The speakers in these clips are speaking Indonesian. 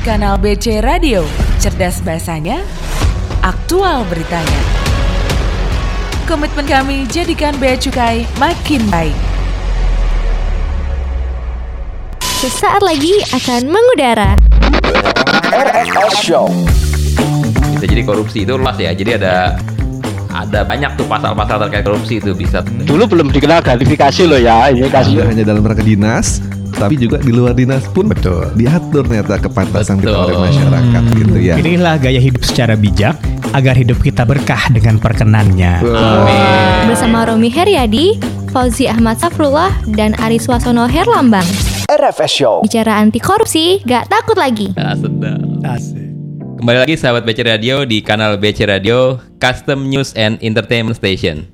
Kanal BC Radio, cerdas bahasanya, aktual beritanya. Komitmen kami jadikan Bea Cukai makin baik. Sesaat lagi akan mengudara. RFS Show. bisa jadi korupsi itu luas ya jadi ada ada banyak tuh pasal-pasal terkait korupsi itu bisa Dulu belum dikenal gratifikasi loh ya, ini Tidak kasus. hanya dalam rangka dinas, tapi juga di luar dinas pun Betul. diatur ternyata kepantasan kita Betul. oleh masyarakat gitu ya. Inilah gaya hidup secara bijak agar hidup kita berkah dengan perkenannya. Bersama Romi Heriadi, Fauzi Ahmad Safrullah, dan Aris Wasono Herlambang. RFS Show. Bicara anti korupsi, gak takut lagi. nah, sedap. Asik. kembali lagi sahabat BC Radio di kanal BC Radio Custom News and Entertainment Station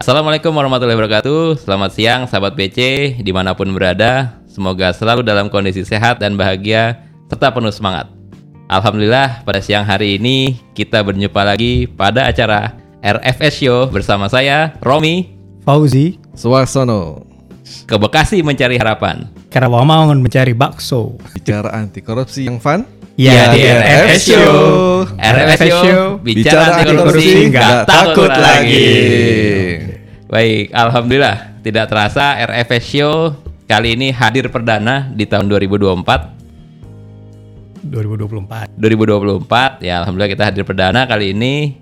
Assalamualaikum warahmatullahi wabarakatuh Selamat siang sahabat BC di mana pun berada Semoga selalu dalam kondisi sehat dan bahagia serta penuh semangat Alhamdulillah pada siang hari ini kita berjumpa lagi pada acara RFS Show bersama saya Romi Fauzi, Suarsono ke Bekasi mencari harapan Karawamangun mencari bakso. bicara anti korupsi yang fun. Ya, di RFS Show. RFS Show bicara anti korupsi nggak takut lagi. Baik, alhamdulillah tidak terasa RFS Show kali ini hadir perdana di tahun 2024. 2024. 2024 ya alhamdulillah kita hadir perdana kali ini.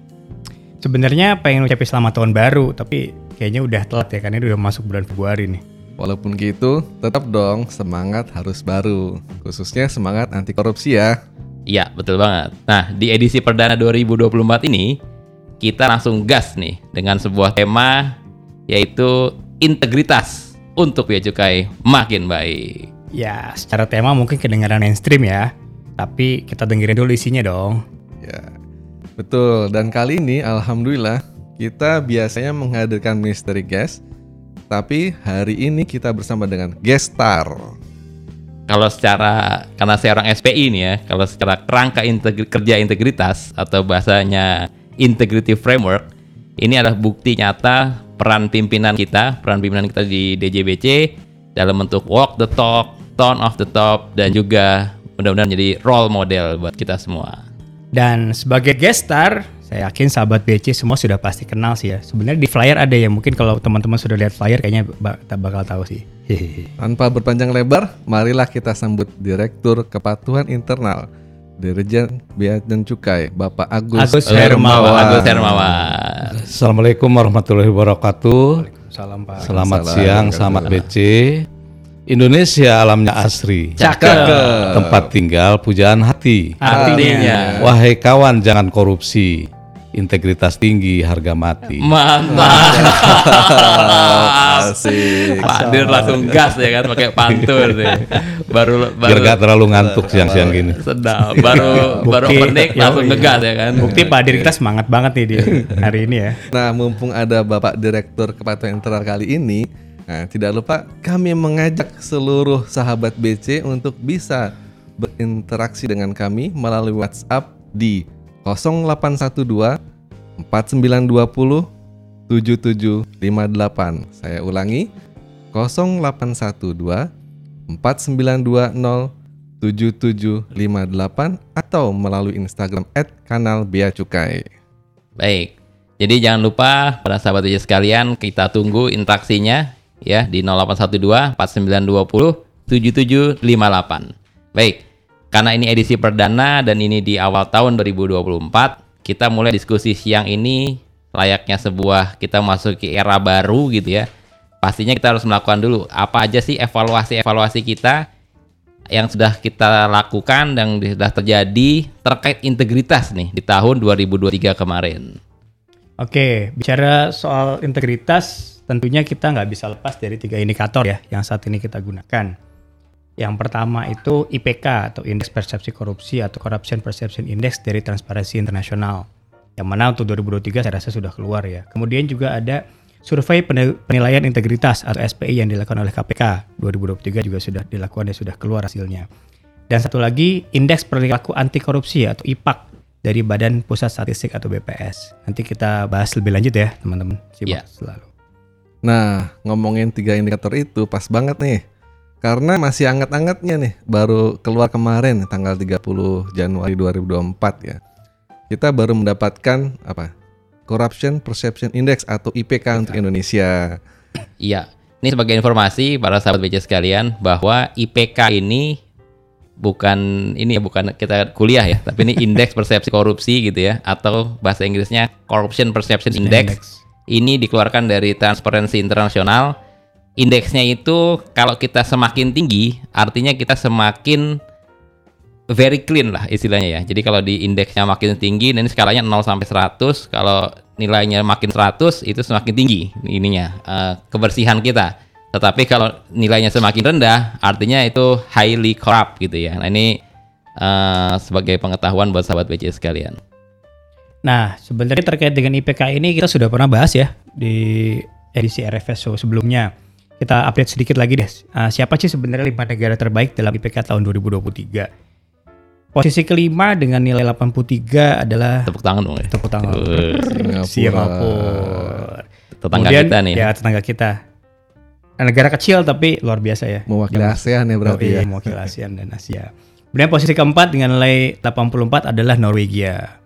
Sebenarnya pengen ucapin selamat tahun baru, tapi kayaknya udah telat ya karena ini udah masuk bulan Februari nih. Walaupun gitu, tetap dong semangat harus baru. Khususnya semangat anti korupsi ya. Iya, betul banget. Nah, di edisi perdana 2024 ini kita langsung gas nih dengan sebuah tema yaitu integritas untuk Bea Cukai makin baik. Ya, secara tema mungkin kedengaran mainstream ya, tapi kita dengerin dulu isinya dong. Ya, betul. Dan kali ini, alhamdulillah, kita biasanya menghadirkan mystery guest, tapi hari ini kita bersama dengan guest star. kalau secara karena saya orang SPI ini ya, kalau secara kerangka integri- kerja integritas atau bahasanya integrity framework, ini adalah bukti nyata peran pimpinan kita, peran pimpinan kita di DJBC dalam bentuk walk the talk, tone of the top dan juga mudah-mudahan jadi role model buat kita semua. Dan sebagai guest star, saya yakin sahabat BC semua sudah pasti kenal sih ya. Sebenarnya di flyer ada ya, mungkin kalau teman-teman sudah lihat flyer kayaknya tak bakal tahu sih. Tanpa berpanjang lebar, marilah kita sambut Direktur Kepatuhan Internal Dirjen Bea dan Cukai, Bapak Agus, Agus Hermawan. Hermawan. Agus Hermawan. Assalamualaikum warahmatullahi wabarakatuh. Salam Pak. Selamat Salam. siang, selamat BC. Indonesia alamnya asri. Cakep. Tempat tinggal pujaan hati. Artinya Wahai kawan jangan korupsi. Integritas tinggi, harga mati. mantap. Asik. Pak Dir langsung gas ya kan pakai pantun nih. Baru Biar baru gak terlalu ngantuk siang-siang gini. sedap. Baru baru Bukti. opening langsung Yoi. ngegas ya kan. Bukti Pak Dir kita semangat banget nih di hari ini ya. Nah, mumpung ada Bapak Direktur Kepatuhan Internal kali ini, nah, tidak lupa kami mengajak seluruh sahabat BC untuk bisa berinteraksi dengan kami melalui WhatsApp di 0812 4920 7758. Saya ulangi 0812 4920 7758 atau melalui Instagram @kanal Bea Cukai. Baik. Jadi jangan lupa para sahabat DJ sekalian kita tunggu interaksinya ya di 0812 4920 7758. Baik. Karena ini edisi perdana dan ini di awal tahun 2024, kita mulai diskusi siang ini layaknya sebuah kita masuk ke era baru gitu ya. Pastinya kita harus melakukan dulu apa aja sih evaluasi-evaluasi kita yang sudah kita lakukan dan sudah terjadi terkait integritas nih di tahun 2023 kemarin. Oke, bicara soal integritas, tentunya kita nggak bisa lepas dari tiga indikator ya yang saat ini kita gunakan. Yang pertama itu IPK atau Indeks Persepsi Korupsi atau Corruption Perception Index dari Transparency International. Yang mana untuk 2023 saya rasa sudah keluar ya. Kemudian juga ada Survei Penil- Penilaian Integritas atau SPI yang dilakukan oleh KPK 2023 juga sudah dilakukan dan sudah keluar hasilnya. Dan satu lagi Indeks Perilaku Anti Korupsi atau IPAK dari Badan Pusat Statistik atau BPS. Nanti kita bahas lebih lanjut ya teman-teman. Simak Iya. selalu. Nah, ngomongin tiga indikator itu pas banget nih. Karena masih anget-angetnya nih, baru keluar kemarin tanggal 30 Januari 2024 ya. Kita baru mendapatkan apa? Corruption Perception Index atau IPK untuk Indonesia. Iya. Ini sebagai informasi para sahabat BC sekalian bahwa IPK ini bukan ini ya bukan kita kuliah ya, tapi ini indeks persepsi korupsi gitu ya atau bahasa Inggrisnya Corruption Perception Index. Ini dikeluarkan dari Transparency International. Indeksnya itu kalau kita semakin tinggi, artinya kita semakin very clean lah istilahnya ya. Jadi kalau di indeksnya makin tinggi, dan ini skalanya 0 sampai 100, kalau nilainya makin 100 itu semakin tinggi ininya eh, kebersihan kita. Tetapi kalau nilainya semakin rendah, artinya itu highly corrupt gitu ya. Nah ini eh, sebagai pengetahuan buat sahabat BC sekalian. Nah, sebenarnya terkait dengan IPK ini kita sudah pernah bahas ya di edisi RFS Show sebelumnya. Kita update sedikit lagi deh. Uh, siapa sih sebenarnya lima negara terbaik dalam IPK tahun 2023? Posisi kelima dengan nilai 83 adalah Tepuk tangan dong ya. tepuk tangan. Singapura. Singapura. Tetangga Kemudian, kita nih. Ya, tetangga kita. Nah, negara kecil tapi luar biasa ya. Mewakili ASEAN ya berarti Oh, iya, ya. mewakili ASEAN dan Asia. Kemudian posisi keempat dengan nilai 84 adalah Norwegia.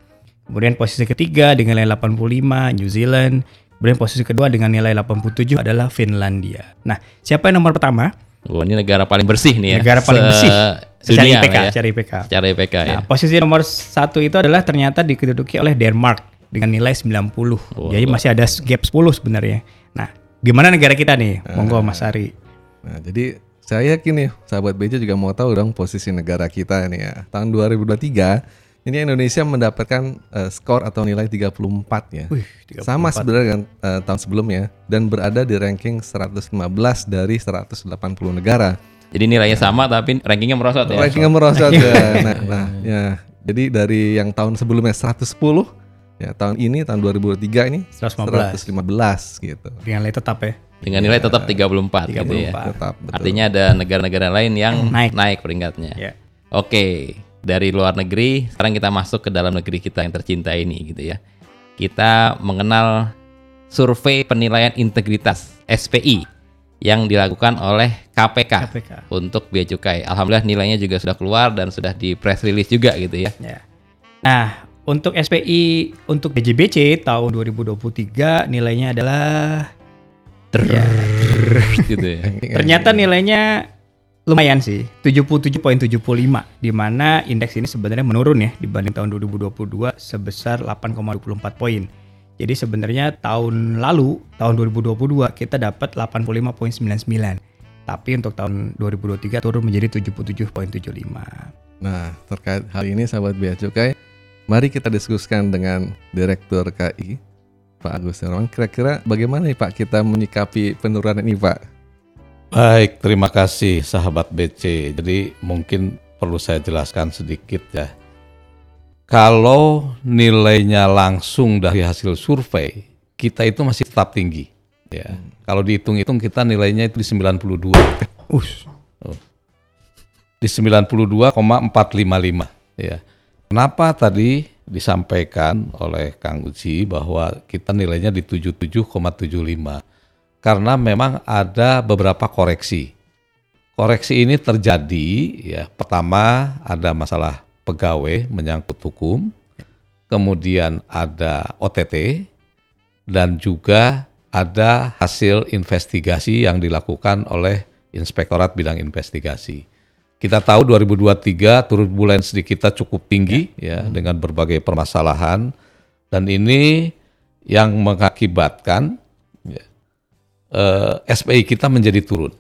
Kemudian posisi ketiga dengan nilai 85 New Zealand. Kemudian posisi kedua dengan nilai 87 adalah Finlandia. Nah, siapa yang nomor pertama? Wah, ini negara paling bersih nih ya. Negara paling bersih secara Dunia IPK, ya. secara IPK. Secara IPK ya. Nah, posisi nomor satu itu adalah ternyata dikeduduki oleh Denmark dengan nilai 90. Jadi masih ada gap 10 sebenarnya. Nah, gimana negara kita nih? Monggo Mas Ari. Nah, jadi saya yakin nih sahabat BC juga mau tahu dong posisi negara kita nih ya. Tahun 2023 ini Indonesia mendapatkan eh, skor atau nilai 34 ya. Wih, 34. Sama sebenarnya dengan eh, tahun sebelumnya dan berada di ranking 115 dari 180 negara. Jadi nilainya sama tapi rankingnya merosot ya. Rankingnya merosot ya. Nah, nah, ya. Jadi dari yang tahun sebelumnya 110 ya tahun ini tahun 2023 ini 115. 115 gitu. Dengan nilai tetap ya. Dengan nilai tetap 34, gitu ya. 34. Tetap betul. Artinya ada negara-negara lain yang Naik. naik, peringkatnya. Ya. Oke, dari luar negeri, sekarang kita masuk ke dalam negeri kita yang tercinta ini gitu ya. Kita mengenal survei penilaian integritas SPI yang dilakukan oleh KPK, KPK. untuk Bea Cukai. Alhamdulillah nilainya juga sudah keluar dan sudah di press release juga gitu ya. Ya. Nah, untuk SPI untuk BJBC tahun 2023 nilainya adalah ya, gitu ya. ternyata nilainya lumayan sih, 77.75 di mana indeks ini sebenarnya menurun ya dibanding tahun 2022 sebesar 8,24 poin. Jadi sebenarnya tahun lalu, tahun 2022 kita dapat 85.99. Tapi untuk tahun 2023 turun menjadi 77.75. Nah, terkait hal ini sahabat Bea Cukai, mari kita diskusikan dengan Direktur KI, Pak Agus Hermawan. Kira-kira bagaimana nih Pak kita menyikapi penurunan ini Pak? Baik, terima kasih sahabat BC. Jadi mungkin perlu saya jelaskan sedikit ya. Kalau nilainya langsung dari hasil survei, kita itu masih tetap tinggi. Ya. Kalau dihitung-hitung kita nilainya itu di 92. Us. Di 92,455 ya. Kenapa tadi disampaikan oleh Kang Uci bahwa kita nilainya di 77,75? Karena memang ada beberapa koreksi. Koreksi ini terjadi ya pertama ada masalah pegawai menyangkut hukum, kemudian ada OTT dan juga ada hasil investigasi yang dilakukan oleh Inspektorat Bidang Investigasi. Kita tahu 2023 turbulensi kita cukup tinggi ya, dengan berbagai permasalahan dan ini yang mengakibatkan ya, eh, SPI kita menjadi turun.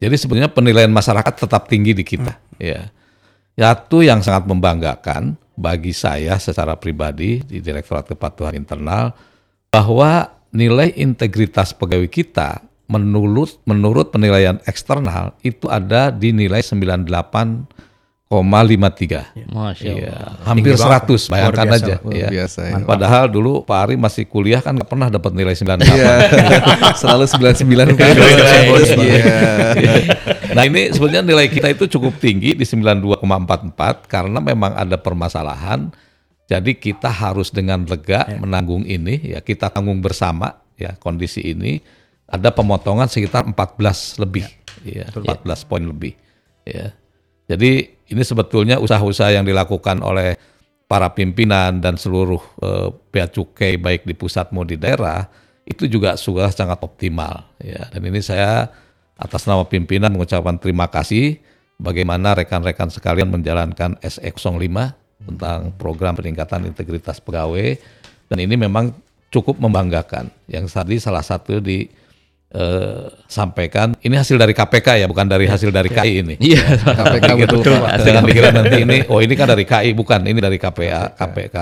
Jadi sebenarnya penilaian masyarakat tetap tinggi di kita ya. Satu yang sangat membanggakan bagi saya secara pribadi di Direktorat Kepatuhan Internal bahwa nilai integritas pegawai kita menurut menurut penilaian eksternal itu ada di nilai 98,53. Masya Iya, Allah. hampir Tinggi banget, 100 bayangkan biasa, aja ya. biasa ya. Padahal dulu Pak Ari masih kuliah kan nggak pernah dapat nilai 98. Iya, selalu 99 Pak. Iya. Nah ini sebenarnya nilai kita itu cukup tinggi di 92,44 karena memang ada permasalahan. Jadi kita harus dengan lega menanggung ini ya kita tanggung bersama ya kondisi ini ada pemotongan sekitar 14 lebih ya 14 poin lebih ya. Jadi ini sebetulnya usaha-usaha yang dilakukan oleh para pimpinan dan seluruh eh, cukai baik di pusat maupun di daerah itu juga sudah sangat optimal ya. Dan ini saya atas nama pimpinan mengucapkan terima kasih bagaimana rekan-rekan sekalian menjalankan SE05 tentang program peningkatan integritas pegawai dan ini memang cukup membanggakan. Yang tadi salah satu di eh, sampaikan ini hasil dari KPK ya bukan dari hasil dari KI ini. Iya. KPK betul, Pak. Jangan dikira nanti ini oh ini kan dari KI bukan ini dari KPA KPK.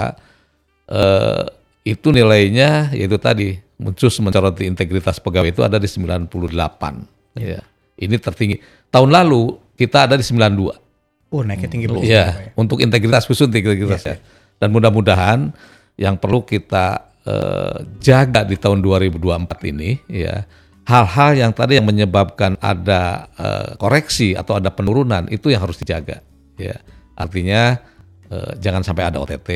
Eh, itu nilainya yaitu tadi muncul mencoroti integritas pegawai itu ada di 98 ya. Ini tertinggi. Tahun lalu kita ada di 92. Oh, naiknya tinggi banget. Iya, untuk integritas khusus integritas ya. Dan mudah-mudahan yang perlu kita eh, jaga di tahun 2024 ini ya hal-hal yang tadi yang menyebabkan ada eh, koreksi atau ada penurunan itu yang harus dijaga ya. Artinya eh, jangan sampai ada OTT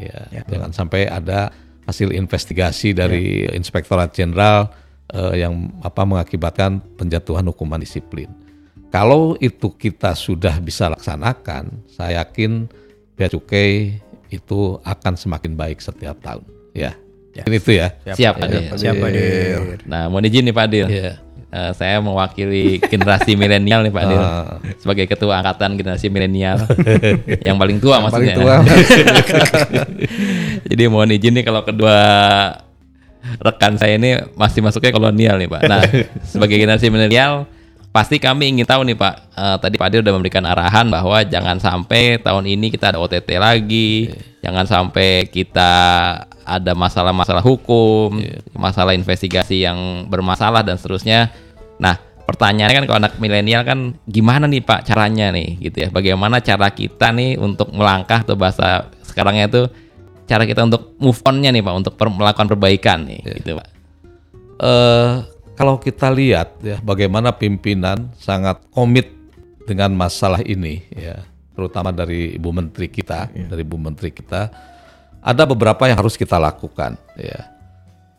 ya, jangan sampai ada hasil investigasi dari Inspektorat Jenderal eh, yang apa mengakibatkan penjatuhan hukuman disiplin. Kalau itu kita sudah bisa laksanakan, saya yakin bea cukai itu akan semakin baik setiap tahun. Ya, Mungkin itu ya. Siap, Pak Dir. Siap, Pak Dir. Nah, mohon izin nih Pak Dir. Iya. Eh, saya mewakili generasi milenial nih Pak Dir. Ah. Sebagai ketua angkatan generasi milenial. yang paling tua maksudnya. Paling tua. Jadi mohon izin nih kalau kedua rekan saya ini masih masuknya kolonial nih Pak. Nah, sebagai generasi milenial pasti kami ingin tahu nih Pak. eh, tadi Pak Dir udah memberikan arahan bahwa jangan sampai tahun ini kita ada OTT lagi, jangan sampai kita ada masalah-masalah hukum, masalah investigasi yang bermasalah dan seterusnya. Nah, pertanyaannya kan kalau anak milenial kan gimana nih Pak caranya nih gitu ya. Bagaimana cara kita nih untuk melangkah atau bahasa sekarangnya itu cara kita untuk move on-nya nih Pak untuk per- melakukan perbaikan nih gitu Pak. eh kalau kita lihat ya bagaimana pimpinan sangat komit dengan masalah ini ya terutama dari Ibu Menteri kita dari Ibu Menteri kita ada beberapa yang harus kita lakukan ya.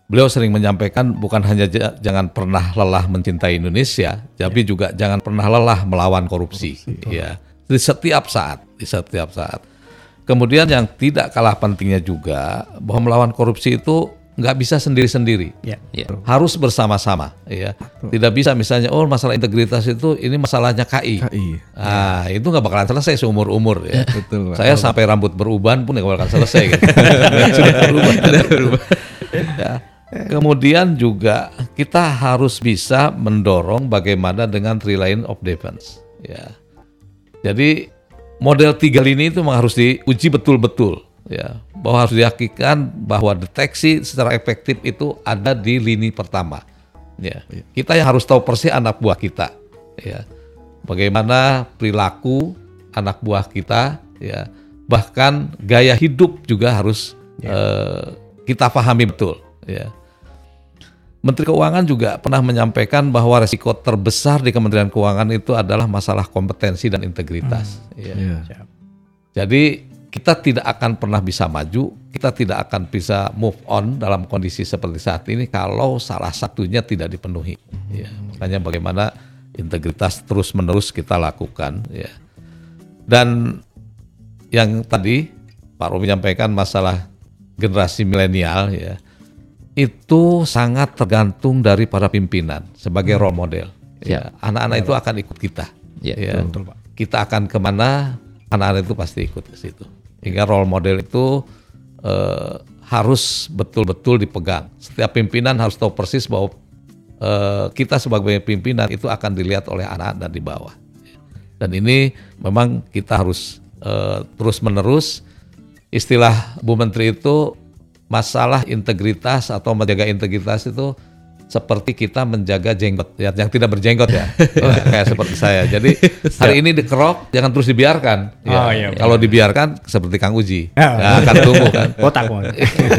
Beliau sering menyampaikan bukan hanya ja- jangan pernah lelah mencintai Indonesia tapi juga jangan pernah lelah melawan korupsi, ya. Di setiap saat di setiap saat. Kemudian yang tidak kalah pentingnya juga bahwa melawan korupsi itu nggak bisa sendiri-sendiri Ya. Ya. harus bersama-sama ya tidak bisa misalnya oh masalah integritas itu ini masalahnya KI KI. ah itu nggak bakalan selesai seumur umur ya Betul, Pak. saya sampai rambut beruban pun nggak bakalan selesai gitu. sudah berubah Ya. kemudian juga kita harus bisa mendorong bagaimana dengan three line of defense ya jadi model tiga lini itu memang harus diuji betul-betul ya bahwa harus diyakinkan bahwa deteksi secara efektif itu ada di lini pertama. Ya. Kita yang harus tahu persis anak buah kita ya. Bagaimana perilaku anak buah kita ya. Bahkan gaya hidup juga harus eh, kita pahami betul ya. Menteri Keuangan juga pernah menyampaikan bahwa resiko terbesar di Kementerian Keuangan itu adalah masalah kompetensi dan integritas. Ya. Iya. Jadi kita tidak akan pernah bisa maju, kita tidak akan bisa move on dalam kondisi seperti saat ini kalau salah satunya tidak dipenuhi. Ya, makanya bagaimana integritas terus menerus kita lakukan. Ya. Dan yang tadi Pak Romi menyampaikan masalah generasi milenial ya itu sangat tergantung dari para pimpinan sebagai role model. Ya, anak-anak itu akan ikut kita. Ya, Ya, Kita akan ke mana, anak-anak itu pasti ikut ke situ. Hingga role model itu eh, harus betul-betul dipegang. Setiap pimpinan harus tahu persis bahwa eh, kita sebagai pimpinan itu akan dilihat oleh anak-anak dan di bawah. Dan ini memang kita harus eh, terus-menerus istilah Bu Menteri itu masalah integritas atau menjaga integritas itu seperti kita menjaga jenggot ya, yang tidak berjenggot ya, Ya, kayak seperti saya. Jadi hari ini dikerok jangan terus dibiarkan. Ya, Oh, iya, kalau dibiarkan seperti Kang Uji, Ya. ya, akan tumbuh kan. Banget.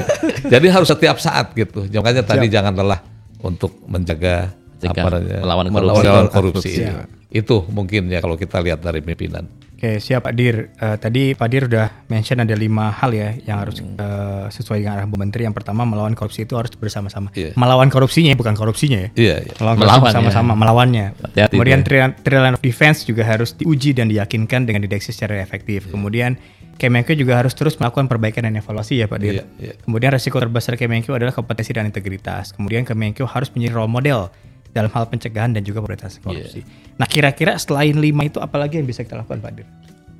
Jadi harus setiap saat gitu. Makanya tadi jangan lelah untuk menjaga Mencegah, apa namanya, melawan melawan korupsi. korupsi. Korupsi. Iya. Itu mungkin ya kalau kita lihat dari pimpinan. Oke, siap Pak Dir. Eh, tadi Pak Dir udah mention ada lima hal ya yang harus Hmm. eh, sesuai dengan arahan Bu Menteri. Yang pertama melawan korupsi itu harus bersama-sama. Iya. Melawan korupsinya bukan korupsinya ya. Iya, iya. Melawan, Melawan, korupsi bersama-sama, melawannya. Hati-hati Kemudian tuh. trial, of defense juga harus diuji dan diyakinkan dengan dideteksi secara efektif. Iya. Kemudian Kemenkeu juga harus terus melakukan perbaikan dan evaluasi ya Pak Dir. Iya, iya. Kemudian resiko terbesar Kemenkeu adalah kompetensi dan integritas. Kemudian Kemenkeu harus menjadi role model dalam hal pencegahan dan juga pemberantasan korupsi. Nah kira-kira selain lima itu apalagi yang bisa kita lakukan Pak Dir?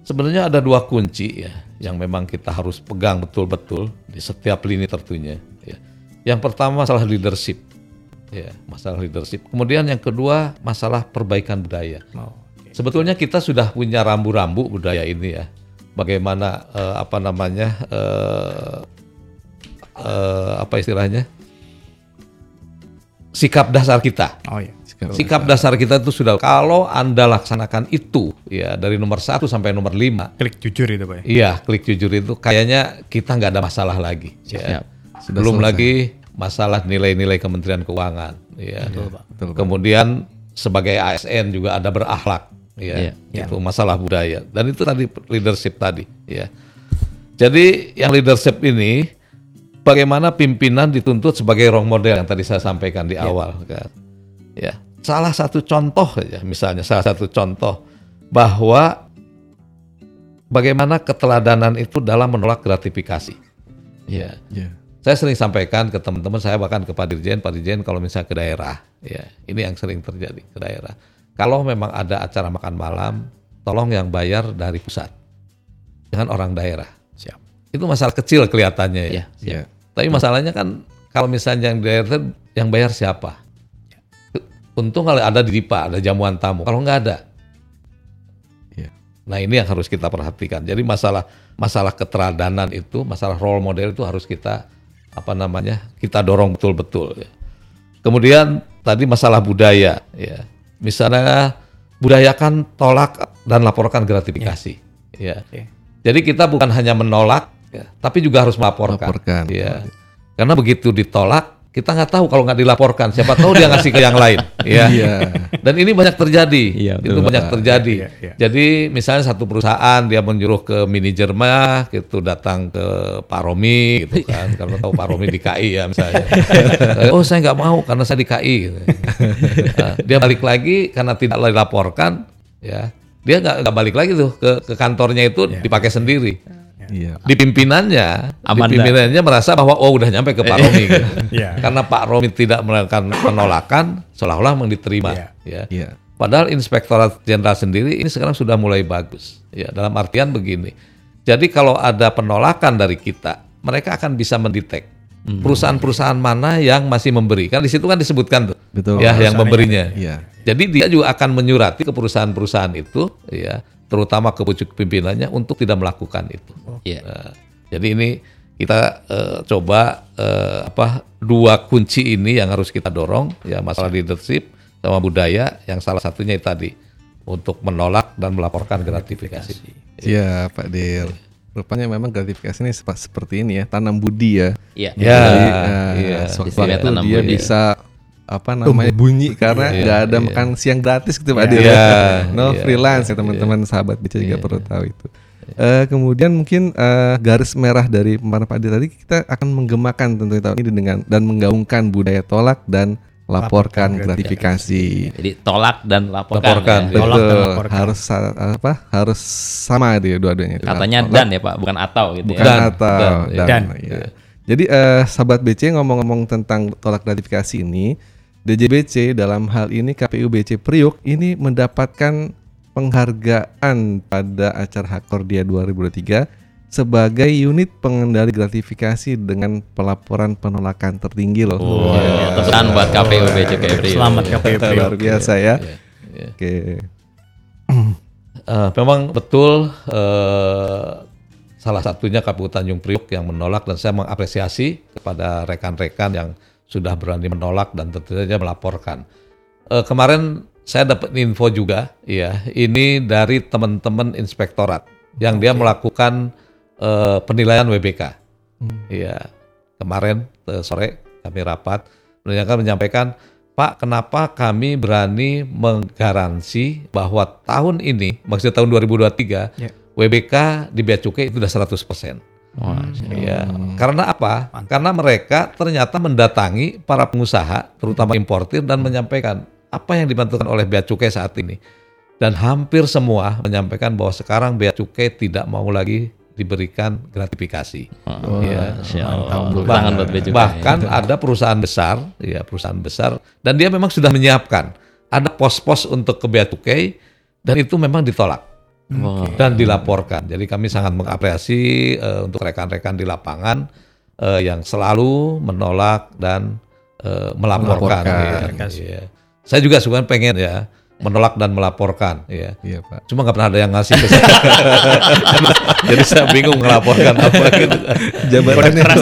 Sebenarnya ada dua kunci ya yang memang kita harus pegang betul-betul di setiap lini tertunya. Ya. Yang pertama masalah leadership, ya masalah leadership. Kemudian yang kedua masalah perbaikan budaya. Oh, Sebetulnya kita sudah punya rambu-rambu budaya ini ya. Bagaimana eh, apa namanya eh, eh, apa istilahnya sikap dasar kita. Oh iya. Sikap dasar kita itu sudah kalau anda laksanakan itu ya dari nomor satu sampai nomor lima Klik jujur itu Pak. ya? Iya, klik jujur itu kayaknya kita nggak ada masalah lagi. Ya. Sudah Belum selesai. lagi masalah nilai-nilai Kementerian Keuangan. Ya. Betul, Pak. Kemudian sebagai ASN juga ada berakhlak. Ya. Iya. Itu masalah budaya. Dan itu tadi leadership tadi. Ya. Jadi yang leadership ini bagaimana pimpinan dituntut sebagai role model yang tadi saya sampaikan di awal. Kan. Ya. Salah satu contoh ya, misalnya salah satu contoh bahwa bagaimana keteladanan itu dalam menolak gratifikasi. Ya. Iya. Saya sering sampaikan ke teman-teman saya bahkan ke Pak Dirjen, Pak Dirjen kalau misalnya ke daerah, ya ini yang sering terjadi ke daerah. Kalau memang ada acara makan malam, tolong yang bayar dari pusat, jangan orang daerah. Siap. Itu masalah kecil kelihatannya ya. Iya. Tapi masalahnya kan kalau misalnya yang itu yang bayar siapa? Untung kalau ada di DIPA, ada jamuan tamu. Kalau nggak ada, Iya. Nah ini yang harus kita perhatikan. Jadi masalah masalah keteladanan itu, masalah role model itu harus kita apa namanya kita dorong betul-betul. Ya. Kemudian tadi masalah budaya, ya. Misalnya budayakan tolak dan laporkan gratifikasi. Ya. Oke. Jadi kita bukan hanya menolak, ya, tapi juga harus melaporkan. Laporkan. Ya. Karena begitu ditolak, kita nggak tahu kalau nggak dilaporkan. Siapa tahu dia ngasih ke yang lain. Ya. Iya. Dan ini banyak terjadi. Iya, itu betul, banyak terjadi. Iya, iya. Jadi misalnya satu perusahaan dia menyuruh ke manajernya gitu datang ke Pak Romi gitu kan. Kalau tahu Pak Romi di KI ya misalnya. oh saya nggak mau karena saya di KI. Gitu. Nah, dia balik lagi karena tidak dilaporkan ya. Dia nggak balik lagi tuh ke ke kantornya itu dipakai sendiri. Iya. Di pimpinannya, di Aman dah. pimpinannya merasa bahwa oh udah nyampe ke Pak Romi. gitu. Iya. Karena Pak Romi tidak melakukan penolakan, seolah-olah memang diterima. Iya. Ya. Iya. Padahal Inspektorat Jenderal sendiri ini sekarang sudah mulai bagus. Ya, dalam artian begini. Jadi kalau ada penolakan dari kita, mereka akan bisa mendetek Hmm. perusahaan-perusahaan mana yang masih memberi. Kan di situ kan disebutkan tuh. Betul. Ya, yang memberinya. Iya. Jadi dia juga akan menyurati ke perusahaan-perusahaan itu, ya, terutama ke pucuk pimpinannya untuk tidak melakukan itu. Iya. Nah, jadi ini kita eh, coba eh, apa dua kunci ini yang harus kita dorong ya masalah leadership sama budaya yang salah satunya itu tadi untuk menolak dan melaporkan gratifikasi. Iya, Pak Dir. Rupanya memang gratifikasi ini seperti ini ya, tanam budi ya. Iya. Ya, Jadi, iya. eh, sewaktu sini tanam dia budi. bisa apa namanya bunyi karena Iya, nggak ada iya. makan siang gratis gitu Pak Dir. Iya, no iya, freelance ya teman-teman sahabat baca juga perlu tahu itu. Eh, kemudian mungkin eh, garis merah dari pemaparan Pak Dir tadi kita akan menggemakan tentu tahun ini dengan dan menggaungkan budaya tolak dan laporkan Laporkan gratifikasi. Jadi tolak dan laporkan. Laporkan. ya. Tolak dan laporkan. harus apa? Harus sama dia dua-duanya. itu. Katanya Tolak dan ya Pak, bukan atau gitu bukan ya. Dan, atau dan, dan, Dan. ya. Jadi eh, sahabat BC ngomong-ngomong tentang tolak gratifikasi ini, DJBC dalam hal ini KPU BC Priuk ini mendapatkan penghargaan pada acara Hakordia 2023 sebagai unit pengendali gratifikasi dengan pelaporan penolakan tertinggi loh. Oh, Terusan buat KPU BCK Priok. Selamat KPU Priok. Luar biasa ya. Iya. Oke. Eh, memang betul eh, salah satunya KPU Tanjung Priok yang menolak dan saya mengapresiasi kepada rekan-rekan yang sudah berani menolak dan tentu saja melaporkan. Eh, kemarin saya dapat info juga, ya ini dari teman-teman inspektorat yang dia melakukan eh, penilaian WBK. Iya, kemarin eh, sore kami rapat, mereka menyampaikan Pak, kenapa kami berani menggaransi bahwa tahun ini, maksudnya tahun 2023, Ya. WBK di bea cukai itu sudah 100%. Ya, karena apa? Karena mereka ternyata mendatangi para pengusaha, terutama importir dan menyampaikan apa yang dibantukan oleh bea cukai saat ini. Dan hampir semua menyampaikan bahwa sekarang bea cukai tidak mau lagi diberikan gratifikasi. Ya. Masya Allah. Tepuk Bah- tangan buat bea cukai. bahkan ada perusahaan besar, ya perusahaan besar, dan dia memang sudah menyiapkan ada pos-pos untuk ke bea cukai dan itu memang ditolak Wah. dan dilaporkan. Jadi kami sangat mengapresiasi eh, untuk rekan-rekan di lapangan eh, yang selalu menolak dan eh, melaporkan. Melaporkan. ya. Iya. Saya juga sebenarnya pengen ya menolak dan melaporkan. Ya. Iya Pak. Cuma nggak pernah ada yang ngasih ke saya. Jadi saya bingung melaporkan apa gitu. Jabatannya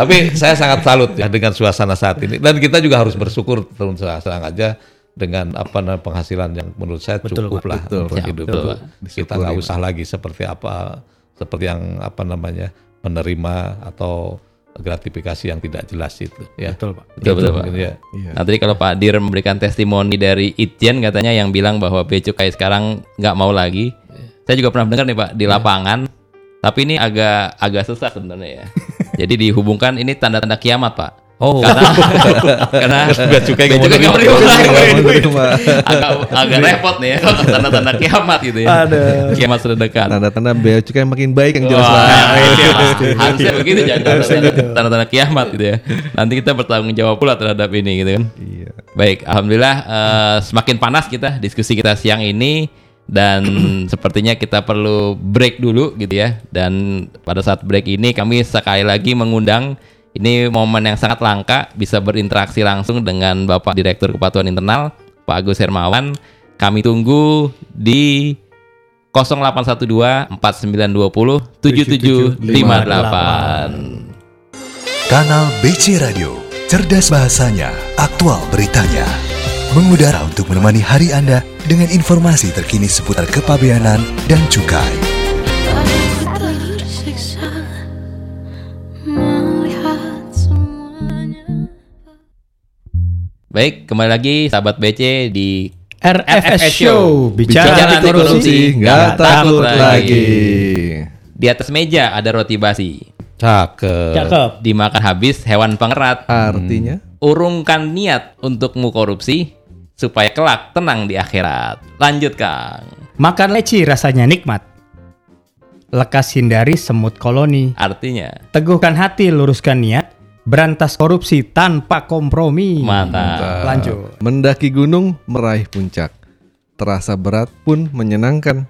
Tapi saya sangat salut ya dengan suasana saat ini dan kita juga harus bersyukur terus terang aja dengan apa namanya penghasilan yang menurut saya Betul, cukup Pak. lah Betul, untuk Pak. hidup. Betul. Pak. Kita nggak usah lagi seperti apa seperti yang apa namanya menerima atau gratifikasi yang tidak jelas itu ya. Betul, Pak. Betul, betul, Pak. Gitu ya. Iya. Nah tadi kalau Pak Dir memberikan testimoni dari Itjen katanya yang bilang bahwa bea cukai sekarang nggak mau lagi. Saya juga pernah dengar nih Pak di lapangan. Tapi ini agak agak susah sebenarnya ya. Jadi dihubungkan ini tanda-tanda kiamat Pak. Oh, Karena karena bea cukai bea nggak mau nerima. agak agak repot nih ya tanda-tanda kiamat gitu ya. Kiamat sudah dekat. Tanda-tanda bea cukai makin baik yang jelas Wah, Pak. itu ya, Pak. harusnya begitu jangan tanda-tanda- tanda-tanda kiamat gitu ya. Nanti kita bertanggung jawab pula terhadap ini gitu kan. Iya. Baik, alhamdulillah eh, semakin panas kita diskusi kita siang ini dan sepertinya kita perlu break dulu gitu ya. Dan pada saat break ini kami sekali lagi mengundang ini momen yang sangat langka bisa berinteraksi langsung dengan Bapak Direktur Kepatuhan Internal Pak Agus Hermawan. Kami tunggu di 0812 4920 7758. Kanal BC Radio, cerdas bahasanya, aktual beritanya. Mengudara untuk menemani hari Anda dengan informasi terkini seputar kepabeanan dan cukai. Baik, kembali lagi sahabat BC di RFS Show bicara, Bicara anti korupsi. korupsi. Nggak takut lagi. lagi. di atas meja ada roti basi. Cakep. Cakep. Dimakan habis hewan pengerat. Artinya Urungkan niat untukmu korupsi supaya kelak tenang di akhirat. Lanjut, Kang. Makan leci rasanya nikmat. Lekas hindari semut koloni. Artinya Teguhkan hati, luruskan niat. Berantas korupsi tanpa kompromi. mantap. Lanjut. mendaki gunung meraih puncak. Terasa berat pun menyenangkan.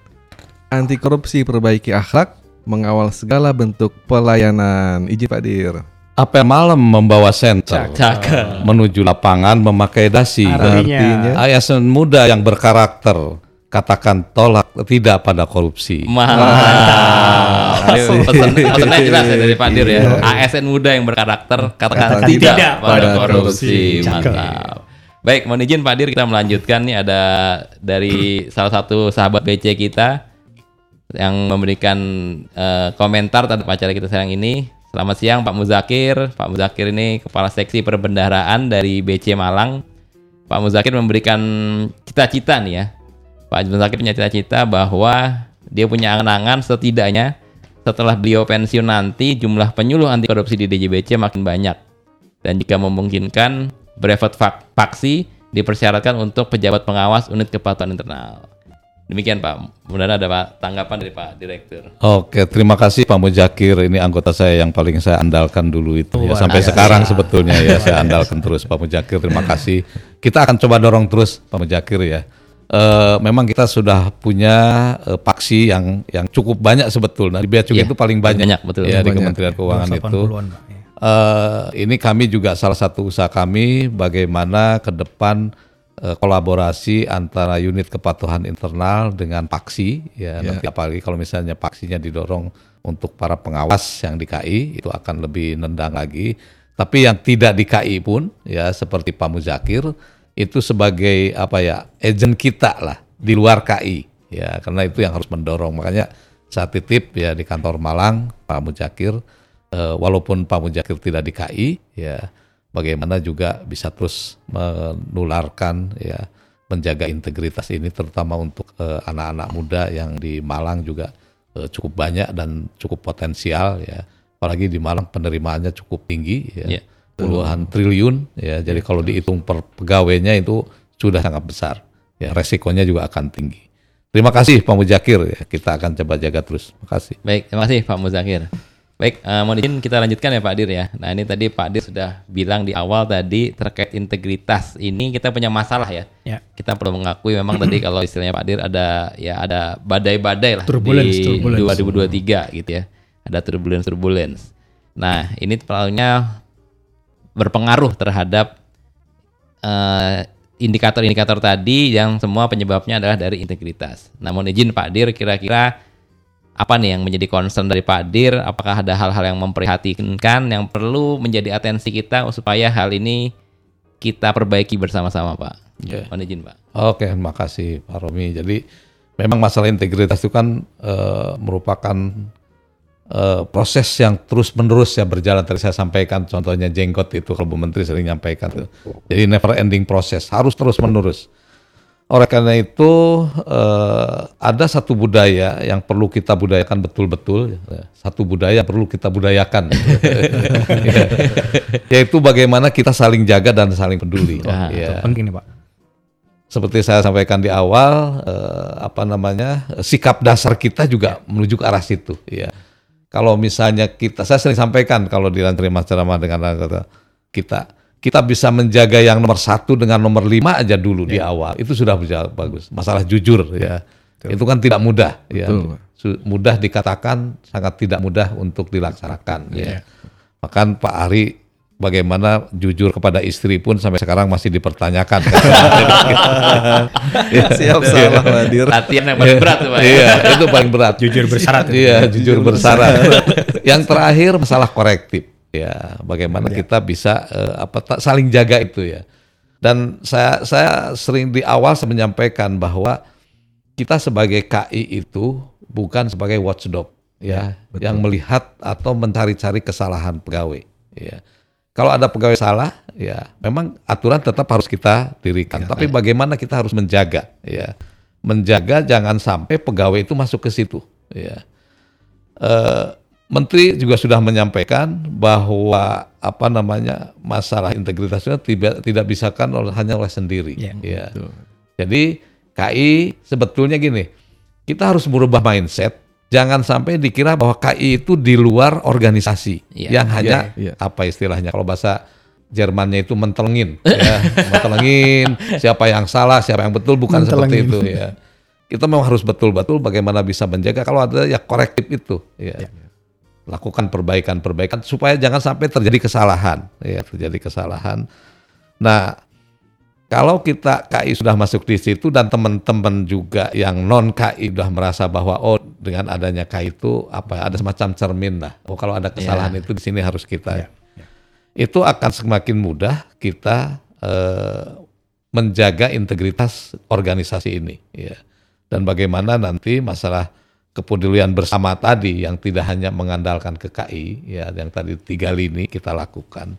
Anti korupsi perbaiki akhlak, mengawal segala bentuk pelayanan. Izin Pak Dir. Apel malam membawa senter Cakep. menuju lapangan memakai dasi. Artinya, ASN muda yang berkarakter katakan tolak tidak pada korupsi. Mantap. Pesan, pesannya jelas ya dari Pak Dir ya. ASN muda yang berkarakter katakan Katakan tidak, tidak pada korupsi. Mantap. Baik, mohon izin Pak Dir kita melanjutkan nih ada dari salah satu sahabat BC kita yang memberikan eh, komentar terhadap acara kita sekarang ini. Selamat siang Pak Muzakir. Pak Muzakir ini kepala seksi perbendaharaan dari BC Malang. Pak Muzakir memberikan cita-cita nih ya. Pak Muzakir punya cita-cita bahwa dia punya angan-angan setidaknya setelah beliau pensiun nanti jumlah penyuluh anti korupsi di DJBC makin banyak. Dan jika memungkinkan brevet fak- faksi dipersyaratkan untuk pejabat pengawas unit kepatuhan internal. Demikian Pak. Mudah-mudahan ada Pak tanggapan dari Pak Direktur. Oke, terima kasih Pak Mujakir. Ini anggota saya yang paling saya andalkan dulu itu ya. Luar Sampai biasa. sekarang sebetulnya ya saya andalkan terus Pak Mujakir. Terima kasih. Kita akan coba dorong terus Pak Mujakir ya. Eh, memang kita sudah punya eh, paksi yang yang cukup banyak sebetulnya. Di Bea Cukai Iya, itu paling banyak. banyak, betul. Ya, di Banyak. Kementerian Keuangan itu. 80-an, Pak. ya. Eh, ini kami juga salah satu usaha kami bagaimana ke depan eh, kolaborasi antara unit kepatuhan internal dengan paksi ya nanti apalagi kalau misalnya paksinya didorong untuk para pengawas yang di KI itu akan lebih nendang lagi tapi yang tidak di KI pun ya seperti Pak Muzakir itu sebagai apa ya agent kita lah di luar KI ya karena itu yang harus mendorong. Makanya saya titip ya di kantor Malang Pak Muzakir Eh, walaupun Pak Mujakir tidak di KI, ya bagaimana juga bisa terus menularkan ya menjaga integritas ini terutama untuk eh, anak-anak muda yang di Malang juga eh, cukup banyak dan cukup potensial ya. Apalagi di Malang penerimaannya cukup tinggi ya. Ya. Puluhan triliun ya jadi kalau dihitung per pegawainya itu sudah sangat besar ya resikonya juga akan tinggi terima kasih Pak Mujakir ya kita akan coba jaga terus terima kasih Baik, terima kasih Pak Muzakir. Baik, eh, mohon izin kita lanjutkan ya Pak Dir ya. Nah ini tadi Pak Dir sudah bilang di awal tadi terkait integritas ini kita punya masalah ya. Ya. Kita perlu mengakui memang tadi kalau istilahnya Pak Dir ada ya ada badai-badai lah Turbulence, di turbulence. 2023 gitu ya. Ada turbulence turbulence. Nah ini terlalunya berpengaruh terhadap eh, indikator-indikator tadi yang semua penyebabnya adalah dari integritas. Namun izin Pak Dir kira-kira apa nih yang menjadi concern dari Pak Dir? Apakah ada hal-hal yang memprihatinkan yang perlu menjadi atensi kita supaya hal ini kita perbaiki bersama-sama Pak? Mohon izin Pak. Oke, terima kasih Pak Romi. Jadi memang masalah integritas itu kan eh, merupakan eh, proses yang terus menerus ya berjalan. Tadi saya sampaikan contohnya jenggot itu kalau Bu Menteri sering nyampaikan itu. Jadi never ending proses, harus terus menerus. Oleh karena itu eh, ada satu budaya yang perlu kita budayakan betul-betul, ya. satu budaya yang perlu kita budayakan, Ya. yaitu bagaimana kita saling jaga dan saling peduli. Wah, Ya itu penting nih Pak. seperti saya sampaikan di awal eh, apa namanya sikap dasar kita juga menuju ke arah situ ya kalau misalnya kita saya sering sampaikan kalau di rantai ceramah dengan kata kita kita bisa menjaga yang nomor satu dengan nomor lima aja dulu di awal. Itu sudah bagus. Masalah jujur ya. Itu kan tidak mudah ya. Betul. Su- mudah dikatakan sangat tidak mudah untuk dilaksanakan ya. Bahkan Pak Ari bagaimana jujur kepada istri pun sampai sekarang masih dipertanyakan. Siap salah Pak Dir. Latihan yang paling berat tuh Pak. Iya, itu paling berat. Jujur bersyarat itu. Iya, jujur bersyarat. Yang terakhir masalah korektif. Ya, bagaimana kita bisa eh, apa ta- saling jaga itu ya. Dan saya saya sering di awal saya menyampaikan bahwa kita sebagai KI itu bukan sebagai watchdog ya, yang melihat atau mencari-cari kesalahan pegawai ya. Kalau ada pegawai salah, ya memang aturan tetap harus kita dirikan. Tapi bagaimana kita harus menjaga, ya, menjaga jangan sampai pegawai itu masuk ke situ, ya. Eh, Menteri juga sudah menyampaikan bahwa apa namanya masalah integritasnya tidak tidak bisa kan oleh, hanya oleh sendiri, Ya, ya. Jadi KI sebetulnya gini, kita harus merubah mindset. Jangan sampai dikira bahwa KI itu di luar organisasi Iya. yang hanya Iya, iya. apa istilahnya kalau bahasa Jermannya itu mentelengin, ya, mentelengin siapa yang salah, siapa yang betul bukan seperti itu ya. Kita memang harus betul-betul bagaimana bisa menjaga kalau ada ya korektif itu, ya. Lakukan perbaikan-perbaikan supaya jangan sampai terjadi kesalahan, ya terjadi kesalahan. Nah, kalau kita KI sudah masuk di situ dan teman-teman juga yang non KI sudah merasa bahwa oh dengan adanya KI itu apa ada semacam cermin lah. Oh kalau ada kesalahan itu di sini harus kita. Itu akan semakin mudah kita eh, menjaga integritas organisasi ini ya. Dan bagaimana nanti masalah kepedulian bersama tadi yang tidak hanya mengandalkan ke KI ya yang tadi tiga lini kita lakukan.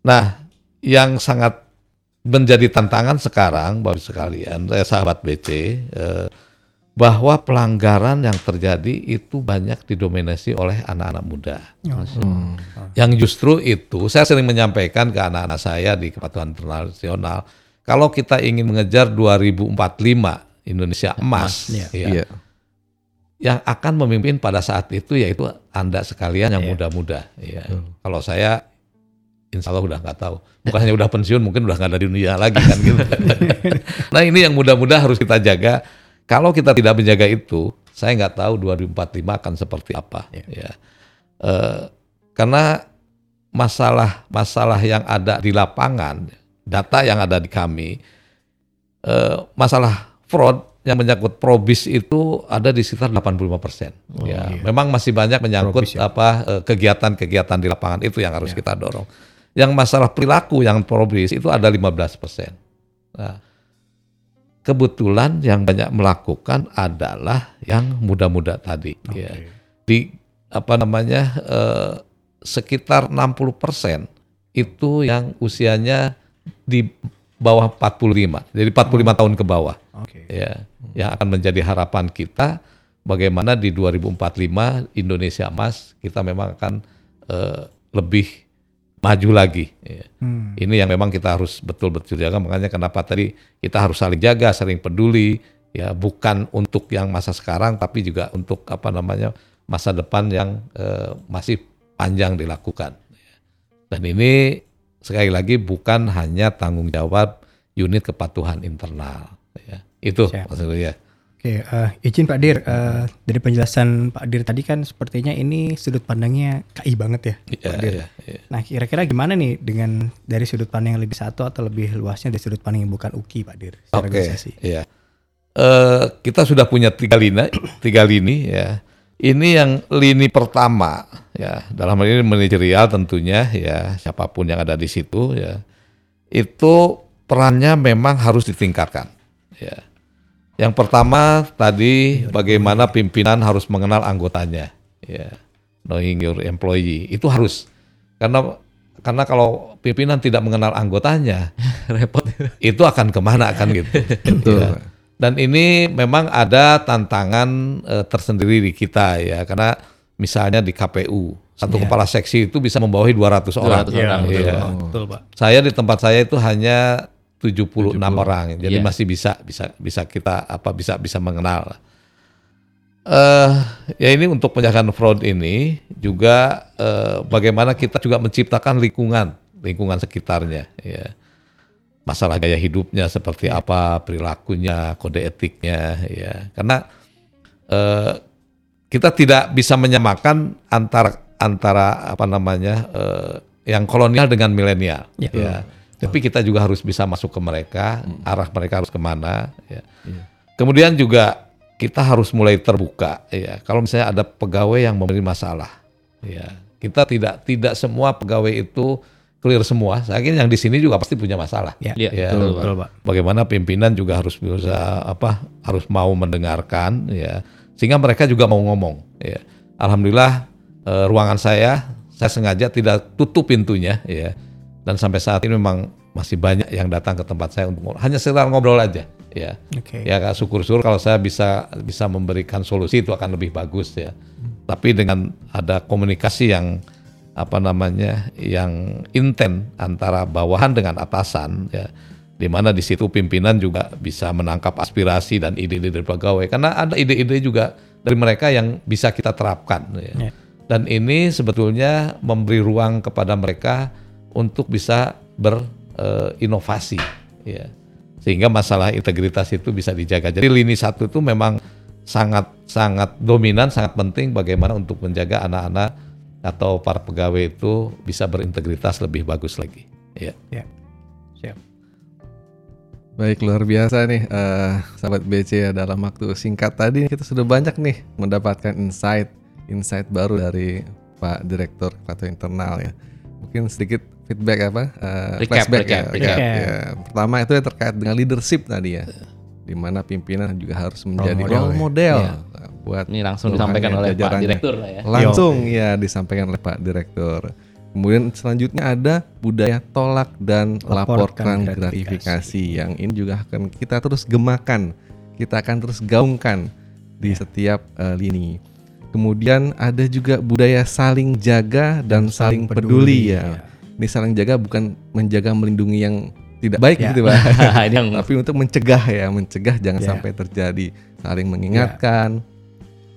Nah, yang sangat menjadi tantangan sekarang Bapak sekalian, saya sahabat BC, eh, bahwa pelanggaran yang terjadi itu banyak didominasi oleh anak-anak muda. Yang justru itu saya sering menyampaikan ke anak-anak saya di Kepatuhan Internasional, kalau kita ingin mengejar 2045 Indonesia emas, Iya. ya, Iya. yang akan memimpin pada saat itu yaitu anda sekalian yang muda-muda. Ya. Kalau saya Insya Allah udah nggak tahu. Bukannya udah pensiun, mungkin udah nggak ada di dunia lagi kan gitu. nah ini yang muda-muda harus kita jaga. Kalau kita tidak menjaga itu, saya nggak tahu 2045 akan seperti apa. Ya. Eh, karena masalah-masalah yang ada di lapangan, data yang ada di kami, eh, masalah fraud yang menyangkut probis itu ada di sekitar 85 persen. ya, memang masih banyak menyangkut Probis ya. apa eh, kegiatan-kegiatan di lapangan itu yang harus kita dorong. Yang masalah perilaku yang probis itu ada 15 persen. Nah, kebetulan yang banyak melakukan adalah yang muda-muda tadi. Ya. Di apa namanya eh, sekitar 60 persen itu yang usianya di bawah 45, jadi 45 tahun ke bawah. Oke. Ya, yang akan menjadi harapan kita bagaimana di 2045 Indonesia emas kita memang akan eh, lebih maju lagi. ya. Hmm. Ini yang memang kita harus betul-betul jaga. Makanya kenapa tadi kita harus saling jaga, saling peduli, ya bukan untuk yang masa sekarang, tapi juga untuk apa namanya masa depan yang eh, masih panjang dilakukan. Dan ini sekali lagi bukan hanya tanggung jawab unit kepatuhan internal. Ya. Itu Siap. maksudnya. Oke, eh, izin Pak Dir, eh, dari penjelasan Pak Dir tadi kan sepertinya ini sudut pandangnya KI banget ya, Iya, Pak Dir. iya, iya. Nah, kira-kira gimana nih dengan dari sudut pandang yang lebih satu atau lebih luasnya dari sudut pandang yang bukan UKI, Pak Dir, Oke, organisasi? iya. Eh, kita sudah punya tiga lini, tiga lini ya. Ini yang lini pertama ya dalam hal ini manajerial tentunya ya siapa pun yang ada di situ ya itu perannya memang harus ditingkatkan ya. Yang pertama tadi bagaimana pimpinan harus mengenal anggotanya ya knowing your employee itu harus karena karena kalau pimpinan tidak mengenal anggotanya Repot. itu akan ke mana kan gitu. Ya. Dan ini memang ada tantangan eh, tersendiri di kita ya karena misalnya di KPU satu Iya. kepala seksi itu bisa membawahi 200 orang. 200 orang, betul. Iya. Oh, betul, Pak. Saya di tempat saya itu hanya 76 orang. Jadi Iya. masih bisa bisa bisa kita apa bisa bisa mengenal. Eh ya ini untuk penjagaan fraud ini juga eh, bagaimana kita juga menciptakan lingkungan lingkungan sekitarnya ya masalah gaya hidupnya seperti apa perilakunya kode etiknya ya karena eh, kita tidak bisa menyamakan antara antara apa namanya eh, yang kolonial dengan milenial Ya. ya tapi kita juga harus bisa masuk ke mereka arah mereka harus ke mana ya. Kemudian juga kita harus mulai terbuka ya. Kalau misalnya ada pegawai yang memberi masalah ya. Kita tidak tidak semua pegawai itu clear semua. Saya kira yang di sini juga pasti punya masalah. Ya, Iya, Ya, betul, betul, Pak. bagaimana pimpinan juga harus bisa apa harus mau mendengarkan ya. Sehingga mereka juga mau ngomong ya. Alhamdulillah eh, ruangan saya saya sengaja tidak tutup pintunya ya dan sampai saat ini memang masih banyak yang datang ke tempat saya untuk hanya sekedar ngobrol aja ya Oke. ya Kak, syukur-syukur kalau saya bisa bisa memberikan solusi itu akan lebih bagus ya tapi dengan ada komunikasi yang apa namanya yang inten antara bawahan dengan atasan ya di mana di situ pimpinan juga bisa menangkap aspirasi dan ide-ide dari pegawai karena ada ide-ide juga dari mereka yang bisa kita terapkan ya. Ya. dan ini sebetulnya memberi ruang kepada mereka untuk bisa berinovasi ya sehingga masalah integritas itu bisa dijaga jadi lini satu itu memang sangat sangat dominan sangat penting bagaimana untuk menjaga anak-anak atau para pegawai itu bisa berintegritas lebih bagus lagi ya Ya. Siap. Baik luar biasa nih eh, sahabat BC ya dalam waktu singkat tadi kita sudah banyak nih mendapatkan insight insight baru dari Pak Direktur Kepatuhan Internal ya. Mungkin sedikit feedback apa? eh, Recap, flashback recap, ya, recap. ya. Pertama itu ya terkait dengan leadership tadi ya. Di mana pimpinan juga harus menjadi model role ya. model Iya. buat Ini langsung disampaikan oleh Pak. Direktur lah ya. Langsung ya disampaikan oleh Pak Direktur. Kemudian selanjutnya ada budaya tolak dan Laporkan laporkan gratifikasi. gratifikasi yang ini juga akan kita terus gemakan, kita akan terus gaungkan di setiap eh, lini. Kemudian ada juga budaya saling jaga dan saling peduli, ya. Ini saling jaga bukan menjaga melindungi yang tidak baik Ya. gitu Pak. Yang Tapi untuk mencegah ya, mencegah jangan Ya. sampai terjadi. Saling mengingatkan,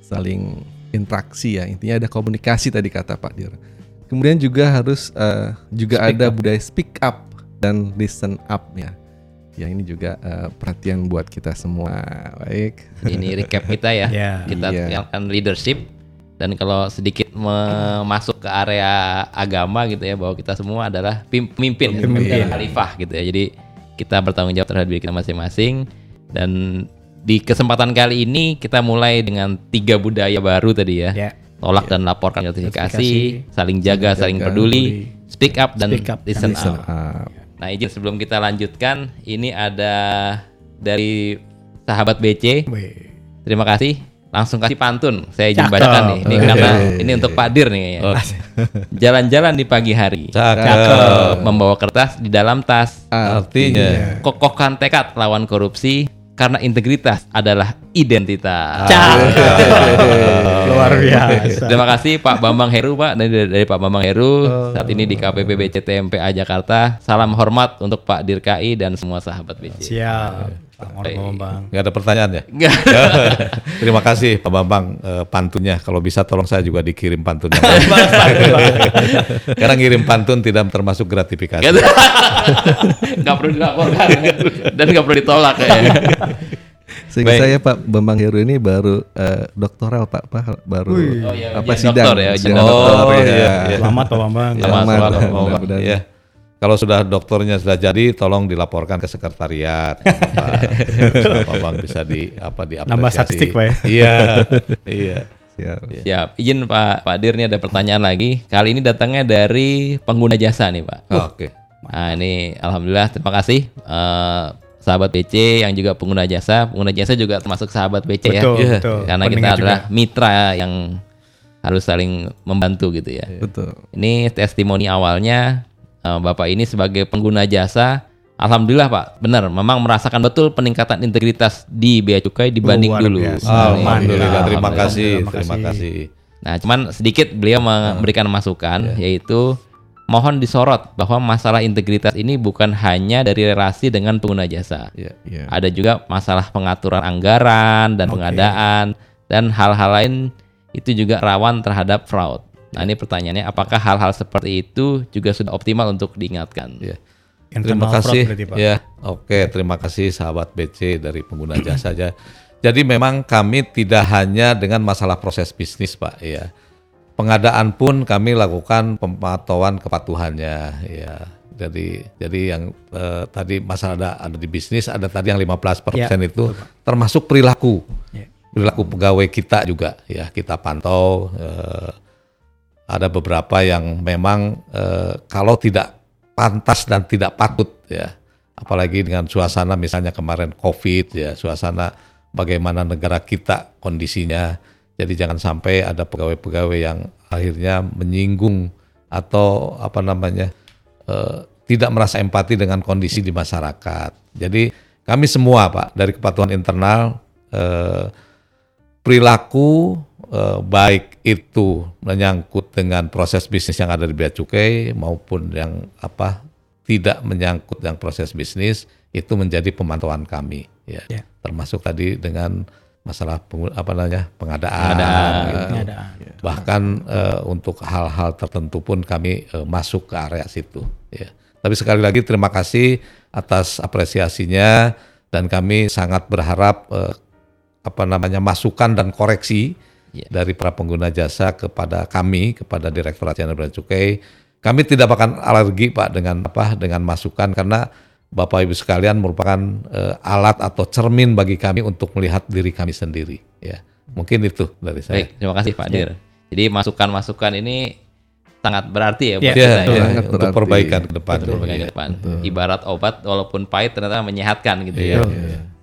saling interaksi ya. Intinya ada komunikasi tadi kata Pak Dir. Kemudian juga harus eh, juga Speak ada up. budaya speak up dan listen up ya. Ya ini juga eh, perhatian buat kita semua. Baik. ini recap kita ya. Ya. Kita Iya. yang leadership dan kalau sedikit masuk ke area agama gitu ya bahwa kita semua adalah pemimpin, Pemimpin. khalifah gitu ya. Jadi kita bertanggung jawab terhadap diri kita masing-masing dan di kesempatan kali ini kita mulai dengan tiga budaya baru tadi ya. Ya. Tolak dan laporkan gratifikasi, Gratifikasi, saling jaga, saling peduli, speak up dan Speak up listen Listen up. up. Nah, izin sebelum kita lanjutkan, ini ada dari sahabat BC. Terima kasih langsung kasih pantun. Saya izin Cakep. bacakan nih. Ini karena ini untuk Pak Dir nih kayaknya. Jalan-jalan di pagi hari. Cakep. Membawa kertas di dalam tas. Artinya Kokohkan tekad lawan korupsi karena integritas adalah identitas. Luar biasa. Terima kasih Pak Bambang Heru Pak dari, dari Pak Bambang Heru saat ini di KPP BCT MPA Jakarta. Salam hormat untuk Pak Dirkai dan semua sahabat BC. Siap. Bang Ormo, Bang. nggak ada pertanyaan ya? Terima kasih Pak Bambang eh, pantunnya. Kalau bisa tolong saya juga dikirim pantunnya. Karena ngirim pantun tidak termasuk gratifikasi. Nggak nggak perlu dilaporkan dan nggak perlu ditolak kayaknya. Sehingga Baik. saya Pak Bambang Heru ini baru eh, doktoral Pak, Pak baru Oh, iya, apa ujian sidang, doktor ya, sidang doktor, Oh, ya. iya, iya. Selamat Pak Bambang. Ya, Selamat. selamat, Pak Bambang. Mudah-mudahan. Iya. Kalau sudah dokternya sudah jadi, tolong dilaporkan ke sekretariat. Pak Bambang bisa di apa diapresiasi. Nambah statistik, Pak ya? Iya, iya. Siap. Siap. Izin Pak Pak Dir nih ada pertanyaan lagi. Kali ini datangnya dari pengguna jasa nih Pak. Oh, Oke. Nah ini alhamdulillah terima kasih eh, sahabat BC yang juga pengguna jasa. Pengguna jasa juga termasuk sahabat BC ya. Betul, Iya. betul. Karena kita adalah juga. mitra yang harus saling membantu gitu ya. Betul. Ini testimoni awalnya eh, Bapak ini sebagai pengguna jasa Alhamdulillah Pak, benar memang merasakan betul peningkatan integritas di Bea Cukai dibanding Luar dulu. biasa. Alhamdulillah. Mantap. Terima kasih. Terima Terima kasih. Nah, cuman sedikit beliau memberikan masukan yaitu mohon disorot bahwa masalah integritas ini bukan hanya dari relasi dengan pengguna jasa. Iya. Iya. Ada juga masalah pengaturan anggaran dan Oke. pengadaan dan hal-hal lain itu juga rawan terhadap fraud. Nah, ini pertanyaannya apakah hal-hal seperti itu juga sudah optimal untuk diingatkan? Iya. Terima kasih. berarti, Pak. Ya, oke. Terima kasih sahabat BC dari pengguna jasa saja. Jadi memang kami tidak hanya dengan masalah proses bisnis, Pak. Ya, pengadaan pun kami lakukan pemantauan kepatuhannya. Ya, jadi jadi yang eh, tadi masalah ada ada di bisnis, ada tadi yang 15% itu termasuk perilaku. Ya. Perilaku pegawai kita juga ya kita pantau. eh, ada beberapa yang memang eh, kalau tidak pantas dan tidak patut ya. Apalagi dengan suasana misalnya kemarin covid ya suasana bagaimana negara kita kondisinya. Jadi jangan sampai ada pegawai-pegawai yang akhirnya menyinggung atau apa namanya eh, tidak merasa empati dengan kondisi di masyarakat. Jadi kami semua pak dari kepatuhan internal eh, perilaku eh, baik itu menyangkut dengan proses bisnis yang ada di bea cukai maupun yang apa tidak menyangkut yang proses bisnis itu menjadi pemantauan kami ya Ya. termasuk tadi dengan masalah pengu- apa namanya pengadaan, Pengadaan. gitu. Pengadaan. bahkan eh, untuk hal-hal tertentu pun kami eh, masuk ke area situ ya tapi sekali lagi terima kasih atas apresiasinya dan kami sangat berharap eh, apa namanya masukan dan koreksi Ya. dari para pengguna jasa kepada kami kepada Direktorat Jenderal Bea Cukai. Kami tidak akan alergi Pak dengan apa dengan masukan karena Bapak Ibu sekalian merupakan eh, alat atau cermin bagi kami untuk melihat diri kami sendiri ya. Mungkin itu dari saya. Baik, terima kasih Pak Dir. Jadi masukan-masukan ini sangat berarti ya buat Ya, kita Ya, ya. ya, sangat untuk berarti. perbaikan ke depan. Betul, perbaikan ke depan. Ibarat obat walaupun pahit ternyata menyehatkan gitu ya.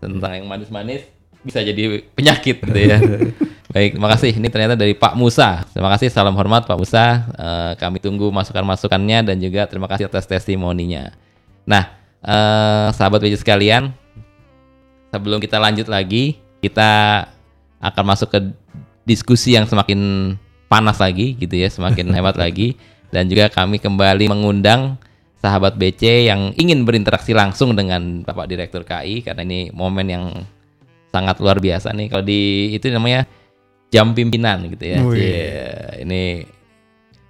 Tentang yang manis-manis bisa jadi penyakit gitu ya. Baik, terima kasih. Ini ternyata dari Pak Musa. Terima kasih, salam hormat Pak Musa. Eh, kami tunggu masukan-masukannya dan juga terima kasih atas testimoninya. Nah, eh, sahabat BC sekalian, sebelum kita lanjut lagi, kita akan masuk ke diskusi yang semakin panas lagi gitu ya, semakin hebat lagi dan juga kami kembali mengundang sahabat BC yang ingin berinteraksi langsung dengan Bapak Direktur KI karena ini momen yang sangat luar biasa nih kalau di itu namanya jam pimpinan gitu ya. Wih. Cie, ini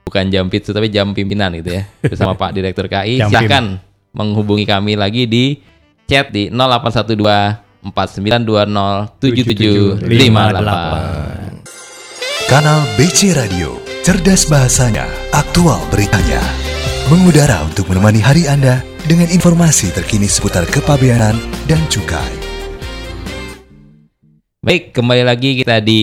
bukan jam pizza tapi jam pimpinan gitu ya bersama Pak Direktur KI. Jam Silahkan menghubungi kami lagi di chat di 0812 4920 7758. Kanal BC Radio, cerdas bahasanya, aktual beritanya. Mengudara untuk menemani hari Anda dengan informasi terkini seputar kepabeanan dan cukai. Baik, kembali lagi kita di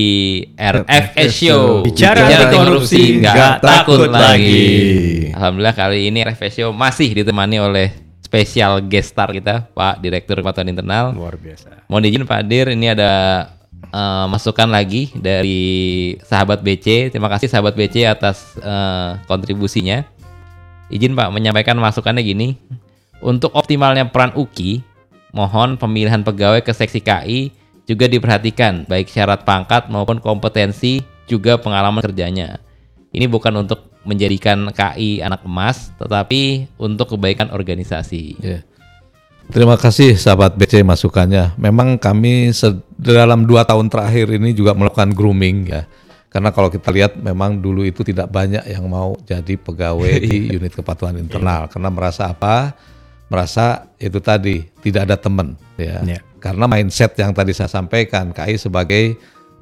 RFS Show. Bicara korupsi, nggak takut lagi. Alhamdulillah kali ini RFS Show masih ditemani oleh spesial guest star kita, Pak Direktur Kepatuhan Internal. Luar biasa. Mohon izin Pak Dir, ini ada eh, masukan lagi dari sahabat BC. Terima kasih sahabat BC atas eh, kontribusinya. Izin Pak menyampaikan masukannya gini. Untuk optimalnya peran UKI, mohon pemilihan pegawai ke seksi KI juga diperhatikan baik syarat pangkat maupun kompetensi juga pengalaman kerjanya. Ini bukan untuk menjadikan KI anak emas, tetapi untuk kebaikan organisasi. Ya. Terima kasih sahabat BC masukannya. Memang kami dalam dua tahun terakhir ini juga melakukan grooming ya. Karena kalau kita lihat memang dulu itu tidak banyak yang mau jadi pegawai di unit kepatuhan internal karena merasa apa? Merasa itu tadi tidak ada teman ya. Ya. Karena mindset yang tadi saya sampaikan KI sebagai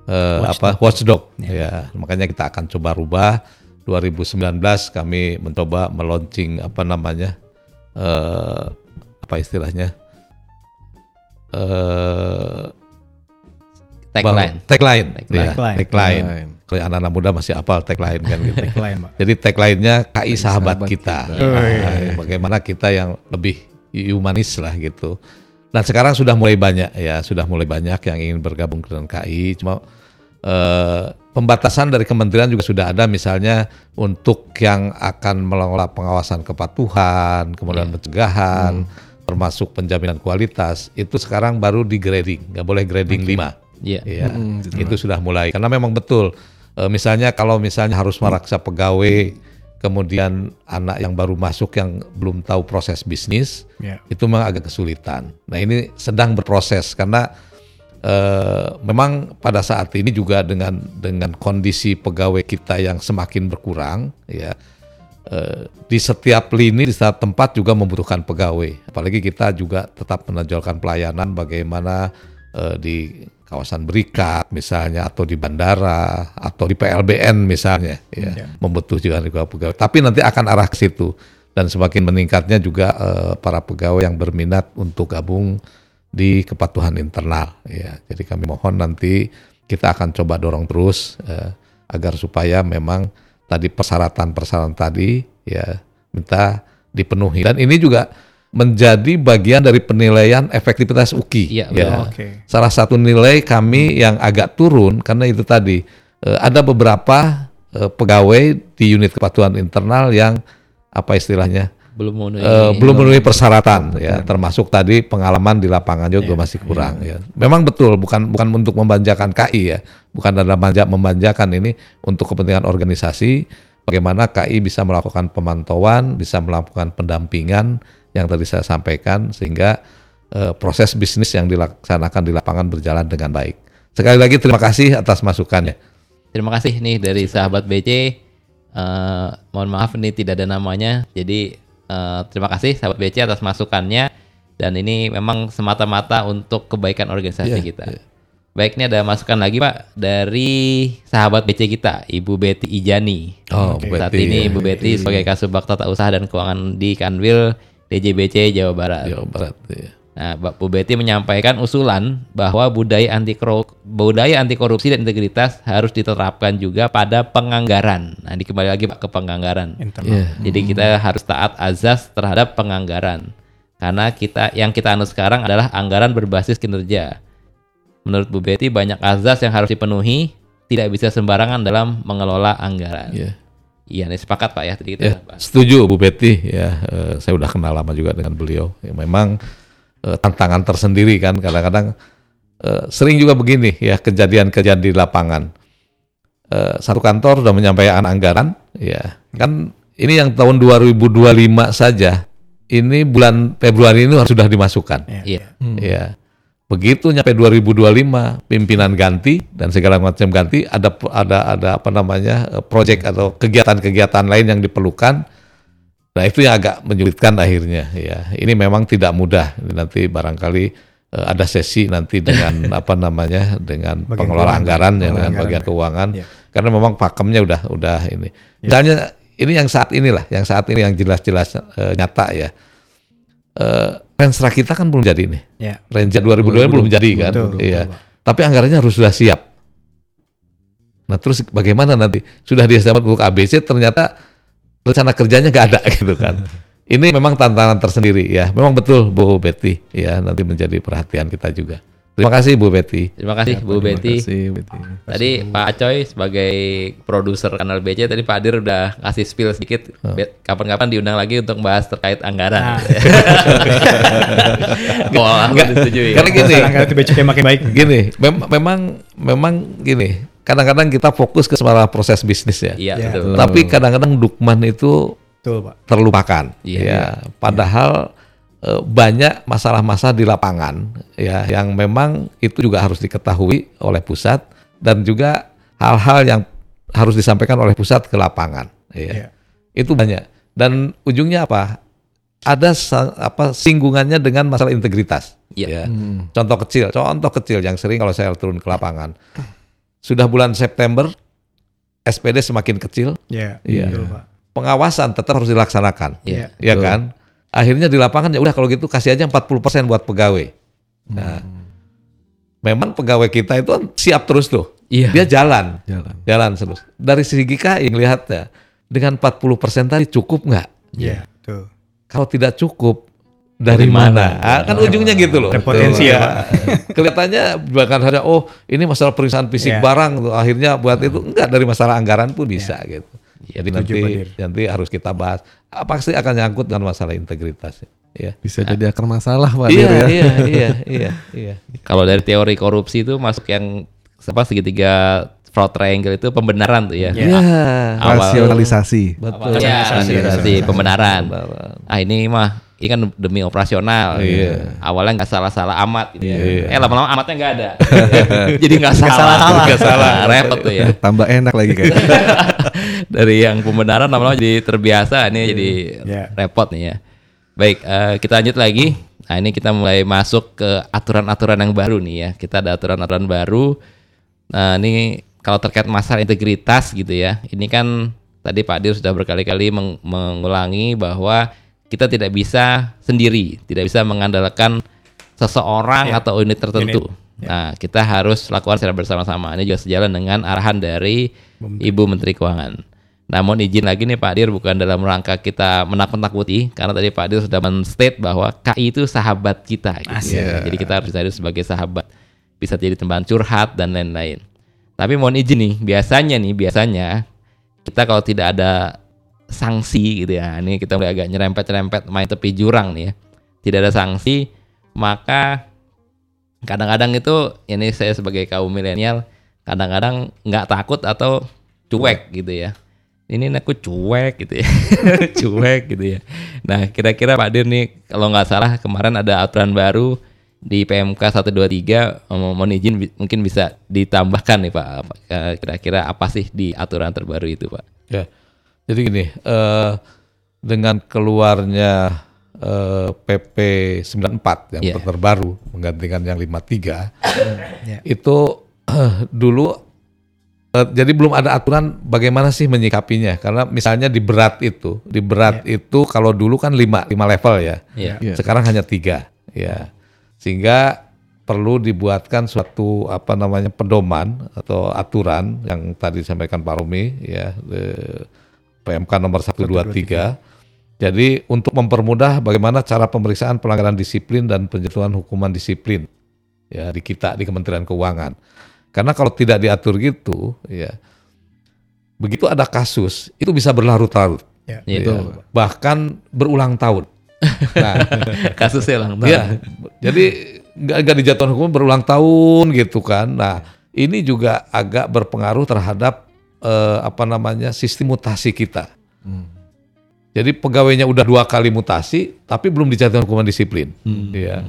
eh, apa watchdog ya. Makanya kita akan coba rubah 2019 kami mencoba meluncing apa namanya? eh apa istilahnya? eh Tagline. Tagline, Tagline. ya, Tagline. tagline. Tagline. Kalau anak-anak muda masih apal tagline kan gitu. Tagline, Pak. Jadi tagline-nya KI sahabat, sahabat kita. kita. Oh, iya, Nah, iya. Bagaimana kita yang lebih humanis lah gitu. Dan sekarang sudah mulai banyak ya, sudah mulai banyak yang ingin bergabung dengan KI. Cuma eh, pembatasan dari kementerian juga sudah ada misalnya untuk yang akan mengelola pengawasan kepatuhan, kemudian pencegahan, termasuk penjaminan kualitas, itu sekarang baru di grading, nggak boleh grading 5. Iya. Iya, itu sudah mulai. Karena memang betul, eh, misalnya kalau misalnya harus meraksa pegawai, kemudian anak yang baru masuk yang belum tahu proses bisnis, Ya. itu memang agak kesulitan. Nah ini sedang berproses karena eh, memang pada saat ini juga dengan dengan kondisi pegawai kita yang semakin berkurang, ya. eh, di setiap lini, di setiap tempat juga membutuhkan pegawai. Apalagi kita juga tetap menonjolkan pelayanan bagaimana eh, di kawasan berikat misalnya atau di bandara atau di PLBN misalnya ya membutuhkan juga pegawai. Tapi nanti akan arah ke situ dan semakin meningkatnya juga eh, para pegawai yang berminat untuk gabung di kepatuhan internal ya. Jadi kami mohon nanti kita akan coba dorong terus eh, agar supaya memang tadi persyaratan-persyaratan tadi ya minta dipenuhi dan ini juga menjadi bagian dari penilaian efektivitas UKI Iya, ya. betul. Oke. Salah satu nilai kami yang agak turun karena itu tadi eh, ada beberapa eh, pegawai di unit kepatuhan internal yang apa istilahnya Belum memenuhi. eh, belum memenuhi persyaratan ya termasuk tadi pengalaman di lapangan juga masih kurang ya. Memang betul bukan bukan untuk membanjakan KI ya, bukan dalam manja membanjakan ini untuk kepentingan organisasi bagaimana KI bisa melakukan pemantauan, bisa melakukan pendampingan yang tadi saya sampaikan sehingga eh, proses bisnis yang dilaksanakan di lapangan berjalan dengan baik. Sekali lagi terima kasih atas masukannya. Terima kasih nih dari sahabat BC. Eh, mohon maaf nih tidak ada namanya. Jadi eh, terima kasih sahabat BC atas masukannya. Dan ini memang semata-mata untuk kebaikan organisasi Iya, kita. Baik, ini ada masukan lagi Pak dari sahabat BC kita, Ibu Betty Ijani. Oh, Saat Betty, ini. Ibu Betty sebagai Kasubag Tata Usaha dan Keuangan di Kanwil DJBC Jawa Barat. Jawa Barat. ya. Nah, Mbak Bu Betty menyampaikan usulan bahwa budaya anti budaya anti korupsi dan integritas harus diterapkan juga pada penganggaran. Nah, ini kembali lagi Pak ke penganggaran. Internal. Iya. Jadi kita harus taat azas terhadap penganggaran. Karena kita yang kita anut sekarang adalah anggaran berbasis kinerja. Menurut Bu Betty banyak azas yang harus dipenuhi, tidak bisa sembarangan dalam mengelola anggaran. Iya. Iya, ini sepakat Pak ya tadi kita Ya, bahas. setuju Bu Betty ya. eh, saya udah kenal lama juga dengan beliau. Ya, memang eh, tantangan tersendiri kan kadang-kadang eh, sering juga begini ya kejadian-kejadian di lapangan. Eh, satu kantor sudah menyampaikan anggaran, ya kan ini yang tahun 2025 saja. Ini bulan Februari ini harus sudah dimasukkan. Iya. Ya. Begitu nyampe 2025 pimpinan ganti dan segala macam ganti ada ada ada apa namanya eh, project atau kegiatan-kegiatan lain yang diperlukan. Nah, itu yang agak menyulitkan akhirnya ya. Ini memang tidak mudah. Nanti barangkali eh, ada sesi nanti dengan apa namanya dengan Bagian pengelola keuangan. anggaran ya dengan bagian keuangan. Ya. Karena memang pakemnya udah udah ini. Misalnya ini yang saat inilah, yang saat ini yang jelas-jelas eh, nyata ya. Eh Renstra kita kan belum jadi nih. Ya. Ranger 2020 belum jadi kan. Betul, betul, iya. Tapi anggarannya harus sudah siap. Nah, terus bagaimana nanti? Sudah disediakan untuk ABC ternyata rencana kerjanya nggak ada gitu kan. Ini memang tantangan tersendiri ya. Memang betul Bu Betty ya nanti menjadi perhatian kita juga. Terima kasih Bu Betty. Terima kasih Bu Terima Betty. kasih, Betty. Tadi Pak Acoy sebagai produser kanal BC tadi Pak Adir udah kasih spill sedikit. Be- Kapan-kapan diundang lagi untuk bahas terkait anggaran. Wah, Enggak, disetujui. karena gini, Anggaran BCK makin baik. gini, mem- memang memang gini. Kadang-kadang kita fokus ke masalah proses bisnis ya. Iya, Ya. betul. Tapi kadang-kadang Dukman itu Betul, Pak. terlupakan. Iya. ya. Padahal banyak masalah-masalah di lapangan ya yang memang itu juga harus diketahui oleh pusat dan juga hal-hal yang harus disampaikan oleh pusat ke lapangan. Ya. Iya. Itu banyak. Dan ujungnya apa? Ada apa singgungannya dengan masalah integritas. Iya. Ya. Contoh kecil, contoh kecil yang sering kalau saya turun ke lapangan. Sudah bulan September SPD semakin kecil, Iya. Iya. Betul, Pak. pengawasan tetap harus dilaksanakan. Iya. Ya kan? Akhirnya di lapangan ya udah kalau gitu kasih aja 40% buat pegawai. Nah, memang pegawai kita itu kan siap terus tuh. Iya. Dia jalan, Jalan. jalan terus. Dari segi GKI lihatnya dengan 40% tadi cukup nggak? Iya. Betul. Kalau tidak cukup dari, Dari mana? mana? Ah, kan ujungnya gitu loh. Potensi ya, Pak. Kelihatannya bahkan ada oh ini masalah periksaan fisik Iya. barang tuh. akhirnya buat itu enggak dari masalah anggaran pun bisa gitu. Jadi nanti Pak Dir. nanti harus kita bahas. Apa sih akan nyangkut dengan masalah integritas ya. Bisa jadi akar masalah Pak Iya, Dir ya. iya, iya, iya, iya. Kalau dari teori korupsi itu masuk yang apa segitiga fraud triangle itu pembenaran tuh ya. Iya. Awal- Rasionalisasi. Betul. Ya, rasionalisasi, pembenaran. Pembenaran. Ah ini mah ini kan demi operasional. Iya. Awalnya nggak salah-salah amat gitu ya. Iya. Eh lama-lama amatnya nggak ada. Jadi nggak salah. salah-salah. Nggak salah. Repot tuh ya. Tambah enak lagi kayak. Dari yang pembenaran lama-lama jadi terbiasa ini jadi Iya. repot nih ya. Baik, eh, kita lanjut lagi. Nah ini kita mulai masuk ke aturan-aturan yang baru nih ya. Kita ada aturan-aturan baru. Nah ini kalau terkait masalah integritas gitu ya. Ini kan tadi Pak Dir sudah berkali-kali meng- mengulangi bahwa kita tidak bisa sendiri, tidak bisa mengandalkan seseorang Ya. atau unit tertentu. Unit. Nah kita harus lakukan secara bersama-sama. Ini juga sejalan dengan arahan dari Ibu Menteri Keuangan. Namun izin lagi nih Pak Dir bukan dalam rangka kita menakut-nakuti karena tadi Pak Dir sudah men-state bahwa KI itu sahabat kita gitu. ya. Jadi kita harus cari sebagai sahabat. Bisa jadi teman curhat dan lain-lain. Tapi mohon izin nih, biasanya nih, biasanya kita kalau tidak ada sanksi gitu ya. Ini kita mulai agak nyerempet-nyerempet main tepi jurang nih ya. Tidak ada sanksi, maka kadang-kadang itu ini saya sebagai kaum milenial kadang-kadang nggak takut atau cuek gitu ya ini aku cuek gitu ya cuek gitu ya nah kira-kira Pak Dir nih kalau nggak salah kemarin ada aturan baru di PMK 123 mau mohon izin mungkin bisa ditambahkan nih Pak kira-kira apa sih di aturan terbaru itu Pak Ya. Jadi gini, eh, dengan keluarnya eh, PP 94 yang Iya. terbaru menggantikan yang 53 Ya. itu eh, dulu eh, jadi belum ada aturan bagaimana sih menyikapinya karena misalnya di berat itu, di berat itu kalau dulu kan 5 5 level ya. Iya. Iya. Sekarang hanya tiga, ya. Sehingga perlu dibuatkan suatu apa namanya pedoman atau aturan yang tadi disampaikan Pak Romi ya eh, PMK nomor 123. Jadi untuk mempermudah bagaimana cara pemeriksaan pelanggaran disiplin dan penjatuhan hukuman disiplin ya di kita di Kementerian Keuangan. Karena kalau tidak diatur gitu ya begitu ada kasus itu bisa berlarut-larut. Ya. Iya. Ya, bahkan berulang tahun. Nah, kasusnya lang ya, jadi nggak nggak dijatuhkan hukum berulang tahun gitu kan. Nah, ini juga agak berpengaruh terhadap eh, apa namanya sistem mutasi kita. Jadi pegawainya udah dua kali mutasi, tapi belum dijatuhkan hukuman disiplin. Iya.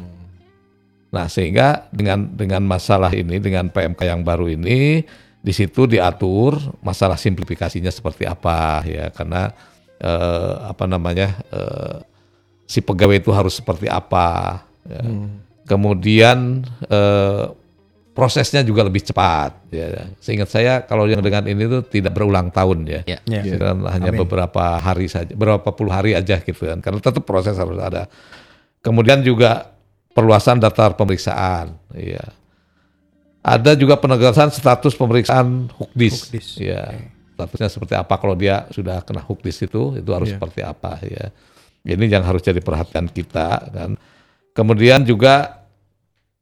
Nah, sehingga dengan dengan masalah ini, dengan PMK yang baru ini, di situ diatur masalah simplifikasinya seperti apa ya, karena eh, apa namanya eh, si pegawai itu harus seperti apa. ya. Kemudian eh, prosesnya juga lebih cepat. Ya. Seingat saya kalau yang dengan ini tuh tidak berulang tahun ya. Ya. Ya. Hanya Amin. beberapa hari saja, beberapa puluh hari aja gitu kan. Karena tetap proses harus ada. Kemudian juga perluasan daftar pemeriksaan. Iya. Ada juga penegasan status pemeriksaan hukdis. Hukdis, Ya. Statusnya seperti apa kalau dia sudah kena hukdis itu, itu harus Iya. seperti apa ya. Ini yang harus jadi perhatian kita kan. Kemudian juga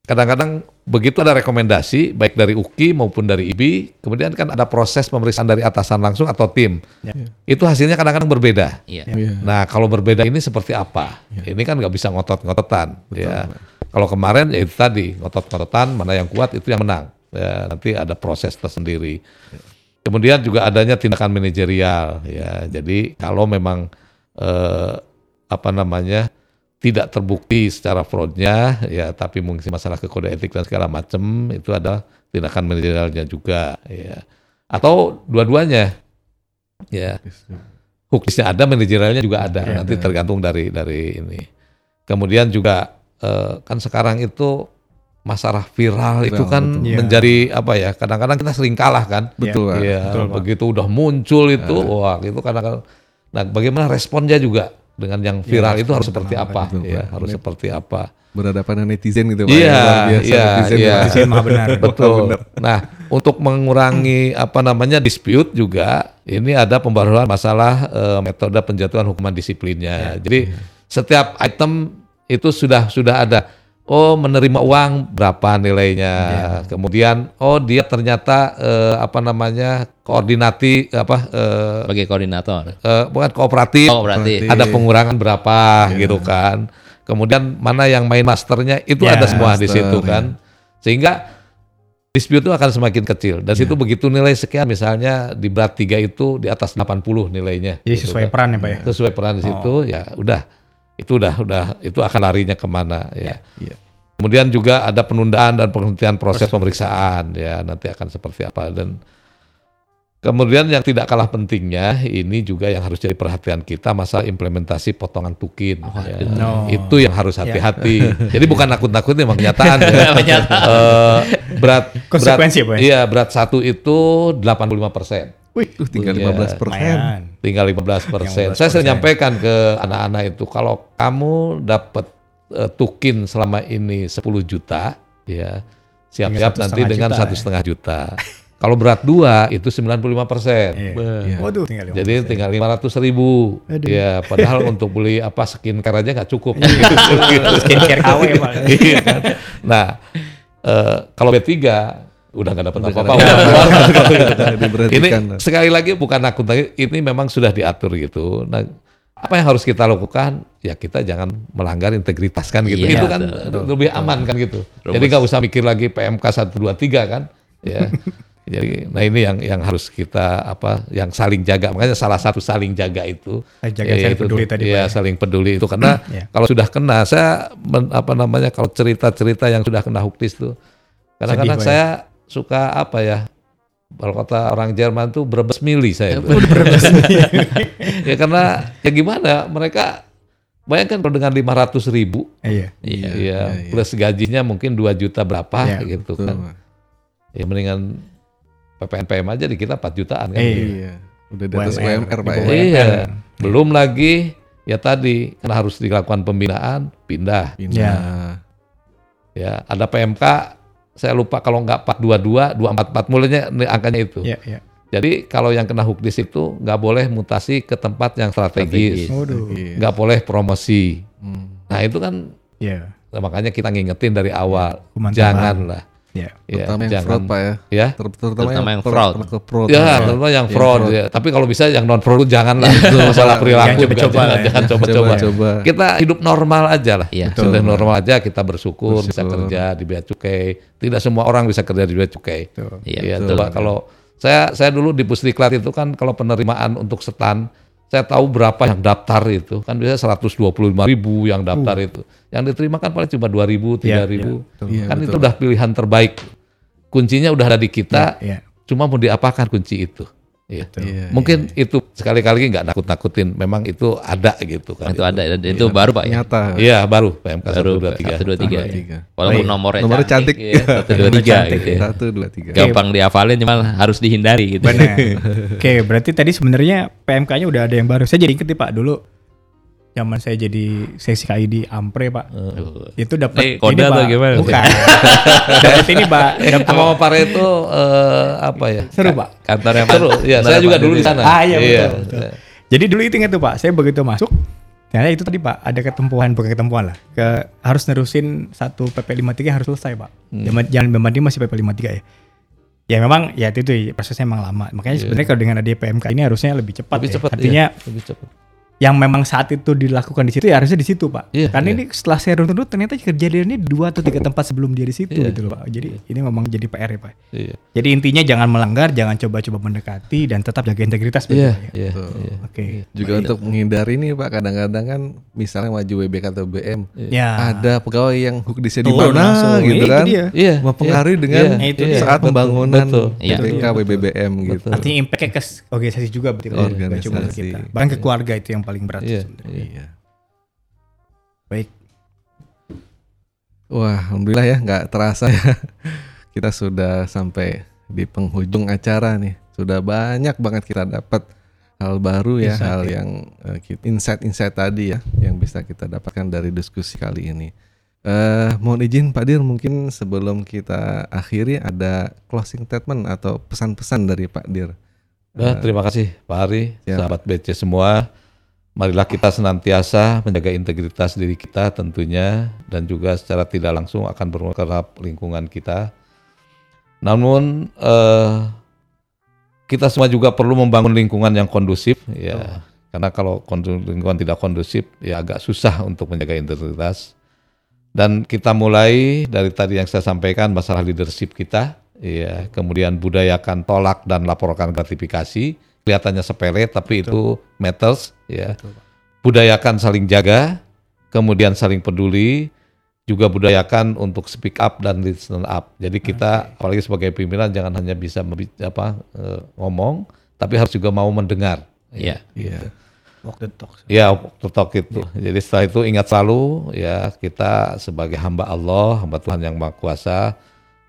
kadang-kadang begitu ada rekomendasi baik dari UKI maupun dari IBI, kemudian kan ada proses pemeriksaan dari atasan langsung atau tim. Ya. Itu hasilnya kadang-kadang berbeda. Iya. Nah, kalau berbeda ini seperti apa? Ini kan nggak bisa ngotot-ngototan. Ya. Kalau kemarin ya itu tadi ngotot-ngototan mana yang kuat itu yang menang. Ya, nanti ada proses tersendiri. Kemudian juga adanya tindakan manajerial. Ya, jadi kalau memang eh, apa namanya tidak terbukti secara fraudnya, ya tapi mungkin masalah ke kode etik dan segala macam itu ada tindakan manajerialnya juga. Ya. Atau dua-duanya. Ya hukisnya ada, manajerialnya juga ada. Ya, Nanti tergantung dari dari ini. Kemudian juga eh, kan sekarang itu masalah viral, itu kan betul. Iya. menjadi apa ya? Kadang-kadang kita sering kalah kan. Betul. Iya, betul, begitu udah muncul itu, wah itu kadang-kadang. Nah, bagaimana responnya juga dengan yang viral itu harus seperti apa? betul, ya, Pak. harus Ini- seperti apa? Berhadapan dengan netizen gitu Pak. Iya, ya. Iya, netizen, iya. Pak. Netizen maha benar. Betul. Nah, untuk mengurangi apa namanya dispute juga, ini ada pembaruan masalah eh, metode penjatuhan hukuman disiplinnya. Jadi setiap item itu sudah sudah ada. Oh, menerima uang berapa nilainya. Kemudian, oh dia ternyata eh, apa namanya koordinati apa eh, Sebagai koordinator. eh, bukan kooperatif Oh, berarti. ada pengurangan berapa gitu kan. Kemudian mana yang main masternya itu Ya, ada semua di master, situ kan. Sehingga dispute itu akan semakin kecil. Dan situ begitu nilai sekian misalnya di berat 3 itu di atas 80 nilainya. Jadi gitu sesuai kan. peran ya Pak ya. Sesuai peran di situ ya udah. Itu udah udah itu akan larinya ke mana ya. Iya. Kemudian juga ada penundaan dan penghentian proses pemeriksaan ya nanti akan seperti apa dan kemudian yang tidak kalah pentingnya ini juga yang harus jadi perhatian kita masalah implementasi potongan tukin ya. No. itu yang harus Ya. hati-hati jadi bukan nakut-nakutin emang kenyataan ya. Eh, berat Konsekuensi, berat, Pak, ya? iya berat satu itu 85 persen Wih, uh, tinggal Iya. 15 persen. Tinggal 15 persen. Yang 15%. Saya sering nyampaikan ke anak-anak itu kalau kamu dapat eh, tukin selama ini 10 juta, ya siap-siap nanti setengah dengan satu ya. setengah juta. kalau berat dua itu 95 persen. Iya. Iya. Waduh, tinggal lima Jadi persen. tinggal 500 ribu. Ya, padahal untuk beli apa skincare aja nggak cukup. skincare KW Pak. Iya? Nah, eh, kalau B3 udah nggak dapat apa-apa. ini sekali lagi bukan akun lagi, ini memang sudah diatur gitu. Nah, apa yang harus kita lakukan? Ya kita jangan melanggar integritas kan gitu. Iya, Itu kan betul. lebih aman kan gitu. Jadi nggak usah mikir lagi PMK 123 kan. Ya. Jadi, nah ini yang yang harus kita apa, yang saling jaga. Makanya salah satu saling jaga itu, Eh, jaga saling yaitu- peduli tadi, ya, ya. saling peduli itu karena Iya. kalau sudah kena, saya men- apa namanya kalau cerita-cerita yang sudah kena huktis kadang-kadang Sedih, Pak, ya. saya suka apa ya, kalau kata orang Jerman tuh berebes mili saya. ya karena ya gimana mereka bayangkan kalau dengan 500 ribu, Iya. ya, iya. plus gajinya mungkin 2 juta berapa Iya, gitu Betul, kan. Ya mendingan PPNPM aja di kita 4 jutaan kan. Iya. Iya. Udah di atas UMR, Pak ya. Iya. Belum lagi ya tadi karena harus dilakukan pembinaan, pindah. Pindah. Ya, ada PMK saya lupa kalau nggak 422, 244 mulainya nih angkanya itu. Iya, iya. Jadi kalau yang kena hukdis itu nggak boleh mutasi ke tempat yang strategis, nggak boleh promosi. Hmm. Nah itu kan Iya. makanya kita ngingetin dari awal, Hukuman janganlah. Iya. Ya, Terutama yang jangan. fraud, Pak ya. Ya, Ter- Terutama, Terutama yang per- fraud. fraud. ya, Pak. terutama yang Yang fraud. Ya. Tapi kalau bisa yang non fraud janganlah. Masalah perilaku Jangan coba-coba jangan, lah ya. jangan coba-coba. Coba-coba. Kita hidup normal aja lah. Iya. Sudah normal aja kita bersyukur, bisa Bersyukur. kerja di bea cukai. Tidak semua orang bisa kerja di bea cukai. Betul. Iya, Iya, betul. coba kalau saya saya dulu di Pusdiklat itu kan kalau penerimaan untuk setan saya tahu berapa yang daftar itu. Kan biasanya 125 ribu yang daftar itu. Yang diterima kan paling cuma 2 ribu Iya, 3 ribu. Iya, betul. Iya, kan itu betul. udah pilihan terbaik. Kuncinya udah ada di kita Iya. cuma mau diapakan kunci itu Iya. Iya, mungkin itu sekali-kali nggak nakut-nakutin memang itu ada gitu kan Itu ada dan itu baru Pak ya. Nyata. iya baru PMK Baru 123 123. Tiga. Walaupun Baik. nomornya, Nomornya cantik. ya, 123 Cantik, gitu ya. Satu, dua, tiga. Gampang dihafalin cuma harus dihindari gitu. Benar. Oke, berarti tadi sebenarnya PMK-nya udah ada yang baru. Saya jadi inget nih Pak dulu zaman saya jadi seksi KI di Ampre Pak. Itu dapat Nih, kode atau gimana? Bukan. dapat ini Pak. Dapat sama Pak itu eh, apa ya seru Pak. Kantor yang seru ya saya juga dulu di sana Ah iya betul. betul. Jadi dulu itu inget tuh Pak, saya begitu masuk Ternyata itu tadi Pak, ada ketempuhan bukan ketempuhan lah. Ke harus nerusin satu PP 53 harus selesai Pak. Jangan jangan membanding masih PP 53 ya. Ya memang ya itu, itu prosesnya memang lama. Makanya sebenarnya kalau dengan ada PMK ini harusnya lebih cepat. Lebih ya. cepat. Artinya iya, lebih cepat. Yang memang saat itu dilakukan di situ ya harusnya di situ Pak. Iya, Karena iya. ini setelah saya runtuh ternyata kejadiannya di dua atau tiga tempat sebelum dia di situ Iya, gitu loh Pak. Jadi ini memang jadi PR ya Pak. Iya. Jadi intinya jangan melanggar, jangan coba-coba mendekati dan tetap jaga integritas Iya, betul ya. iya, Betul. iya. Oke. Juga untuk menghindari nih Pak, kadang-kadang kan misalnya maju WBK atau BM, Ya. ada pegawai yang hook di di mana gitu Itu kan. Iya, mempengaruhi iya, dengan iya, itu iya, saat betul, pembangunan. Iya. BPK WBBM gitu. Artinya impactnya ke organisasi juga berarti kalau Organisasi. nggak cuma kita. Bahkan ke keluarga itu yang paling berat. Iya, sebenarnya. iya. Iya. Baik. Wah, alhamdulillah ya, nggak terasa ya. Kita sudah sampai di penghujung acara nih. Sudah banyak banget kita dapat hal baru ya, Insight, hal ya. yang eh, insight-insight tadi ya, yang bisa kita dapatkan dari diskusi kali ini. Eh, mohon izin Pak Dir, mungkin sebelum kita akhiri ada closing statement atau pesan-pesan dari Pak Dir. Nah, terima kasih Pak Ari, Ya. sahabat BC semua. Marilah kita senantiasa menjaga integritas diri kita tentunya dan juga secara tidak langsung akan bermanfaat lingkungan kita. Namun eh, kita semua juga perlu membangun lingkungan yang kondusif ya. Karena kalau lingkungan tidak kondusif ya agak susah untuk menjaga integritas. Dan kita mulai dari tadi yang saya sampaikan masalah leadership kita, ya, kemudian budayakan tolak dan laporkan gratifikasi, kelihatannya sepele tapi itu matters, ya. Budayakan saling jaga, kemudian saling peduli, juga budayakan untuk speak up dan listen up. Jadi kita apalagi sebagai pimpinan jangan hanya bisa apa eh, ngomong, tapi harus juga mau mendengar. Iya. Iya. Walk the talk. Ya, talk itu. Jadi setelah itu ingat selalu ya kita sebagai hamba Allah, hamba Tuhan yang Maha Kuasa,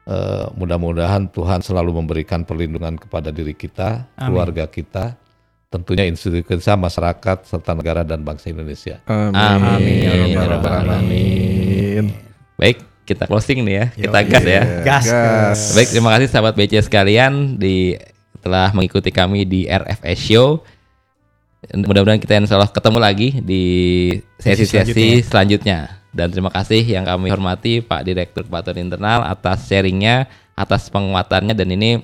eh, mudah-mudahan Tuhan selalu memberikan perlindungan kepada diri kita, keluarga kita, tentunya institusi kita, masyarakat serta negara dan bangsa Indonesia. Amin. Amin. Ya Rabbal Ya Rabbal Alamin. Baik, kita closing nih ya. Kita gas ya. Gas. Gas. Baik, terima kasih sahabat BC sekalian di telah mengikuti kami di RFS Show. Mudah-mudahan kita insya Allah ketemu lagi di sesi-sesi selanjutnya. Dan terima kasih yang kami hormati Pak Direktur Kepatuhan Internal atas sharingnya, atas penguatannya dan ini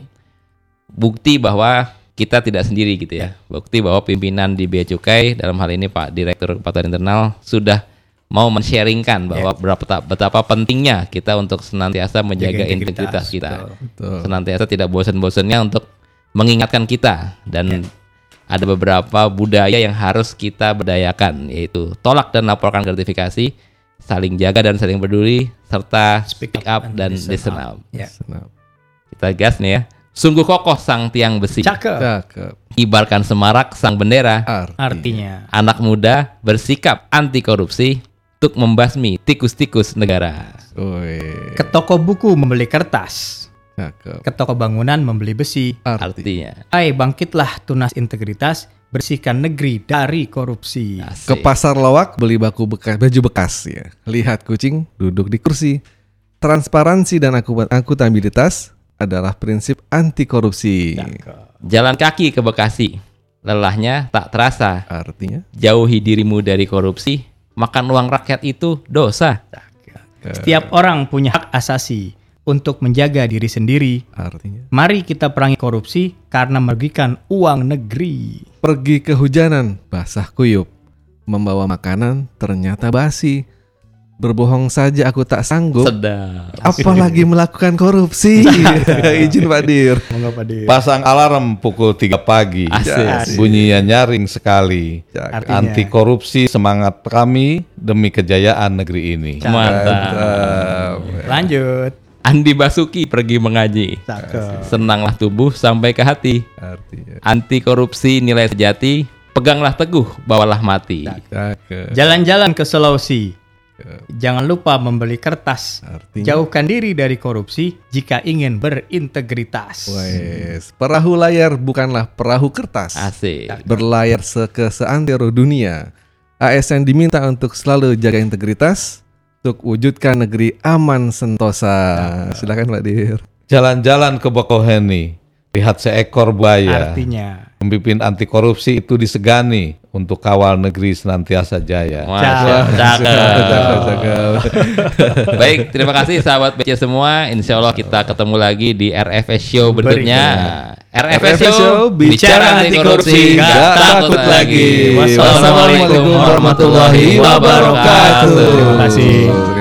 bukti bahwa kita tidak sendiri gitu ya. Bukti bahwa pimpinan di Bea Cukai dalam hal ini Pak Direktur Kepatuhan Internal sudah mau men-sharingkan bahwa berapa betapa pentingnya kita untuk senantiasa menjaga Jaga integritas, integritas, kita. Betul. Senantiasa tidak bosan-bosannya untuk mengingatkan kita dan ada beberapa budaya yang harus kita berdayakan yaitu tolak dan laporkan gratifikasi, saling jaga dan saling peduli serta speak, up, dan listen up. Ya. Senap. Kita gas nih ya. Sungguh kokoh sang tiang besi. Cakep. Cakep. Ibarkan semarak sang bendera. Arti. Artinya Anak muda bersikap anti korupsi untuk membasmi tikus-tikus negara. Ke toko buku membeli kertas, Cakep. ke toko bangunan membeli besi. Arti. Artinya. Hai bangkitlah tunas integritas, bersihkan negeri dari korupsi. Ke pasar lawak beli baku bekas baju bekas ya. Lihat kucing duduk di kursi. Transparansi dan aku akuntabilitas adalah prinsip anti korupsi. Jalan kaki ke Bekasi. Lelahnya tak terasa. Artinya Jauhi dirimu dari korupsi. Makan uang rakyat itu dosa. Setiap orang punya hak asasi untuk menjaga diri sendiri. artinya Mari kita perangi korupsi karena merugikan uang negeri. pergi kehujanan basah kuyup. Membawa makanan ternyata basi. Berbohong saja aku tak sanggup. Sedap. Apalagi melakukan korupsi. Izin Pak Dir. Pasang alarm pukul 3 pagi. Asik. Bunyinya nyaring sekali. Artinya- Anti korupsi semangat kami demi kejayaan negeri ini. Mantap. Lanjut. Andi Basuki pergi mengaji. Cakep. Senanglah tubuh sampai ke hati. Artinya Anti korupsi nilai sejati. Peganglah teguh, bawalah mati. cakep. Jalan-jalan ke Sulawesi. Jangan lupa membeli kertas. Artinya Jauhkan diri dari korupsi jika ingin berintegritas. Wes, perahu layar bukanlah perahu kertas. Asik. Berlayar se ke seantero dunia. ASN diminta untuk selalu jaga integritas untuk wujudkan negeri aman sentosa. Silakan Pak Dir. Jalan-jalan ke Bokoheni, lihat seekor buaya. Artinya pemimpin anti korupsi itu disegani untuk kawal negeri senantiasa jaya. Masya. Baik, terima kasih sahabat BC semua. Insya Allah kita ketemu lagi di RFS Show berikutnya. RFS Show, bicara anti korupsi, nggak takut lagi. Wassalamualaikum warahmatullahi wabarakatuh. Terima kasih.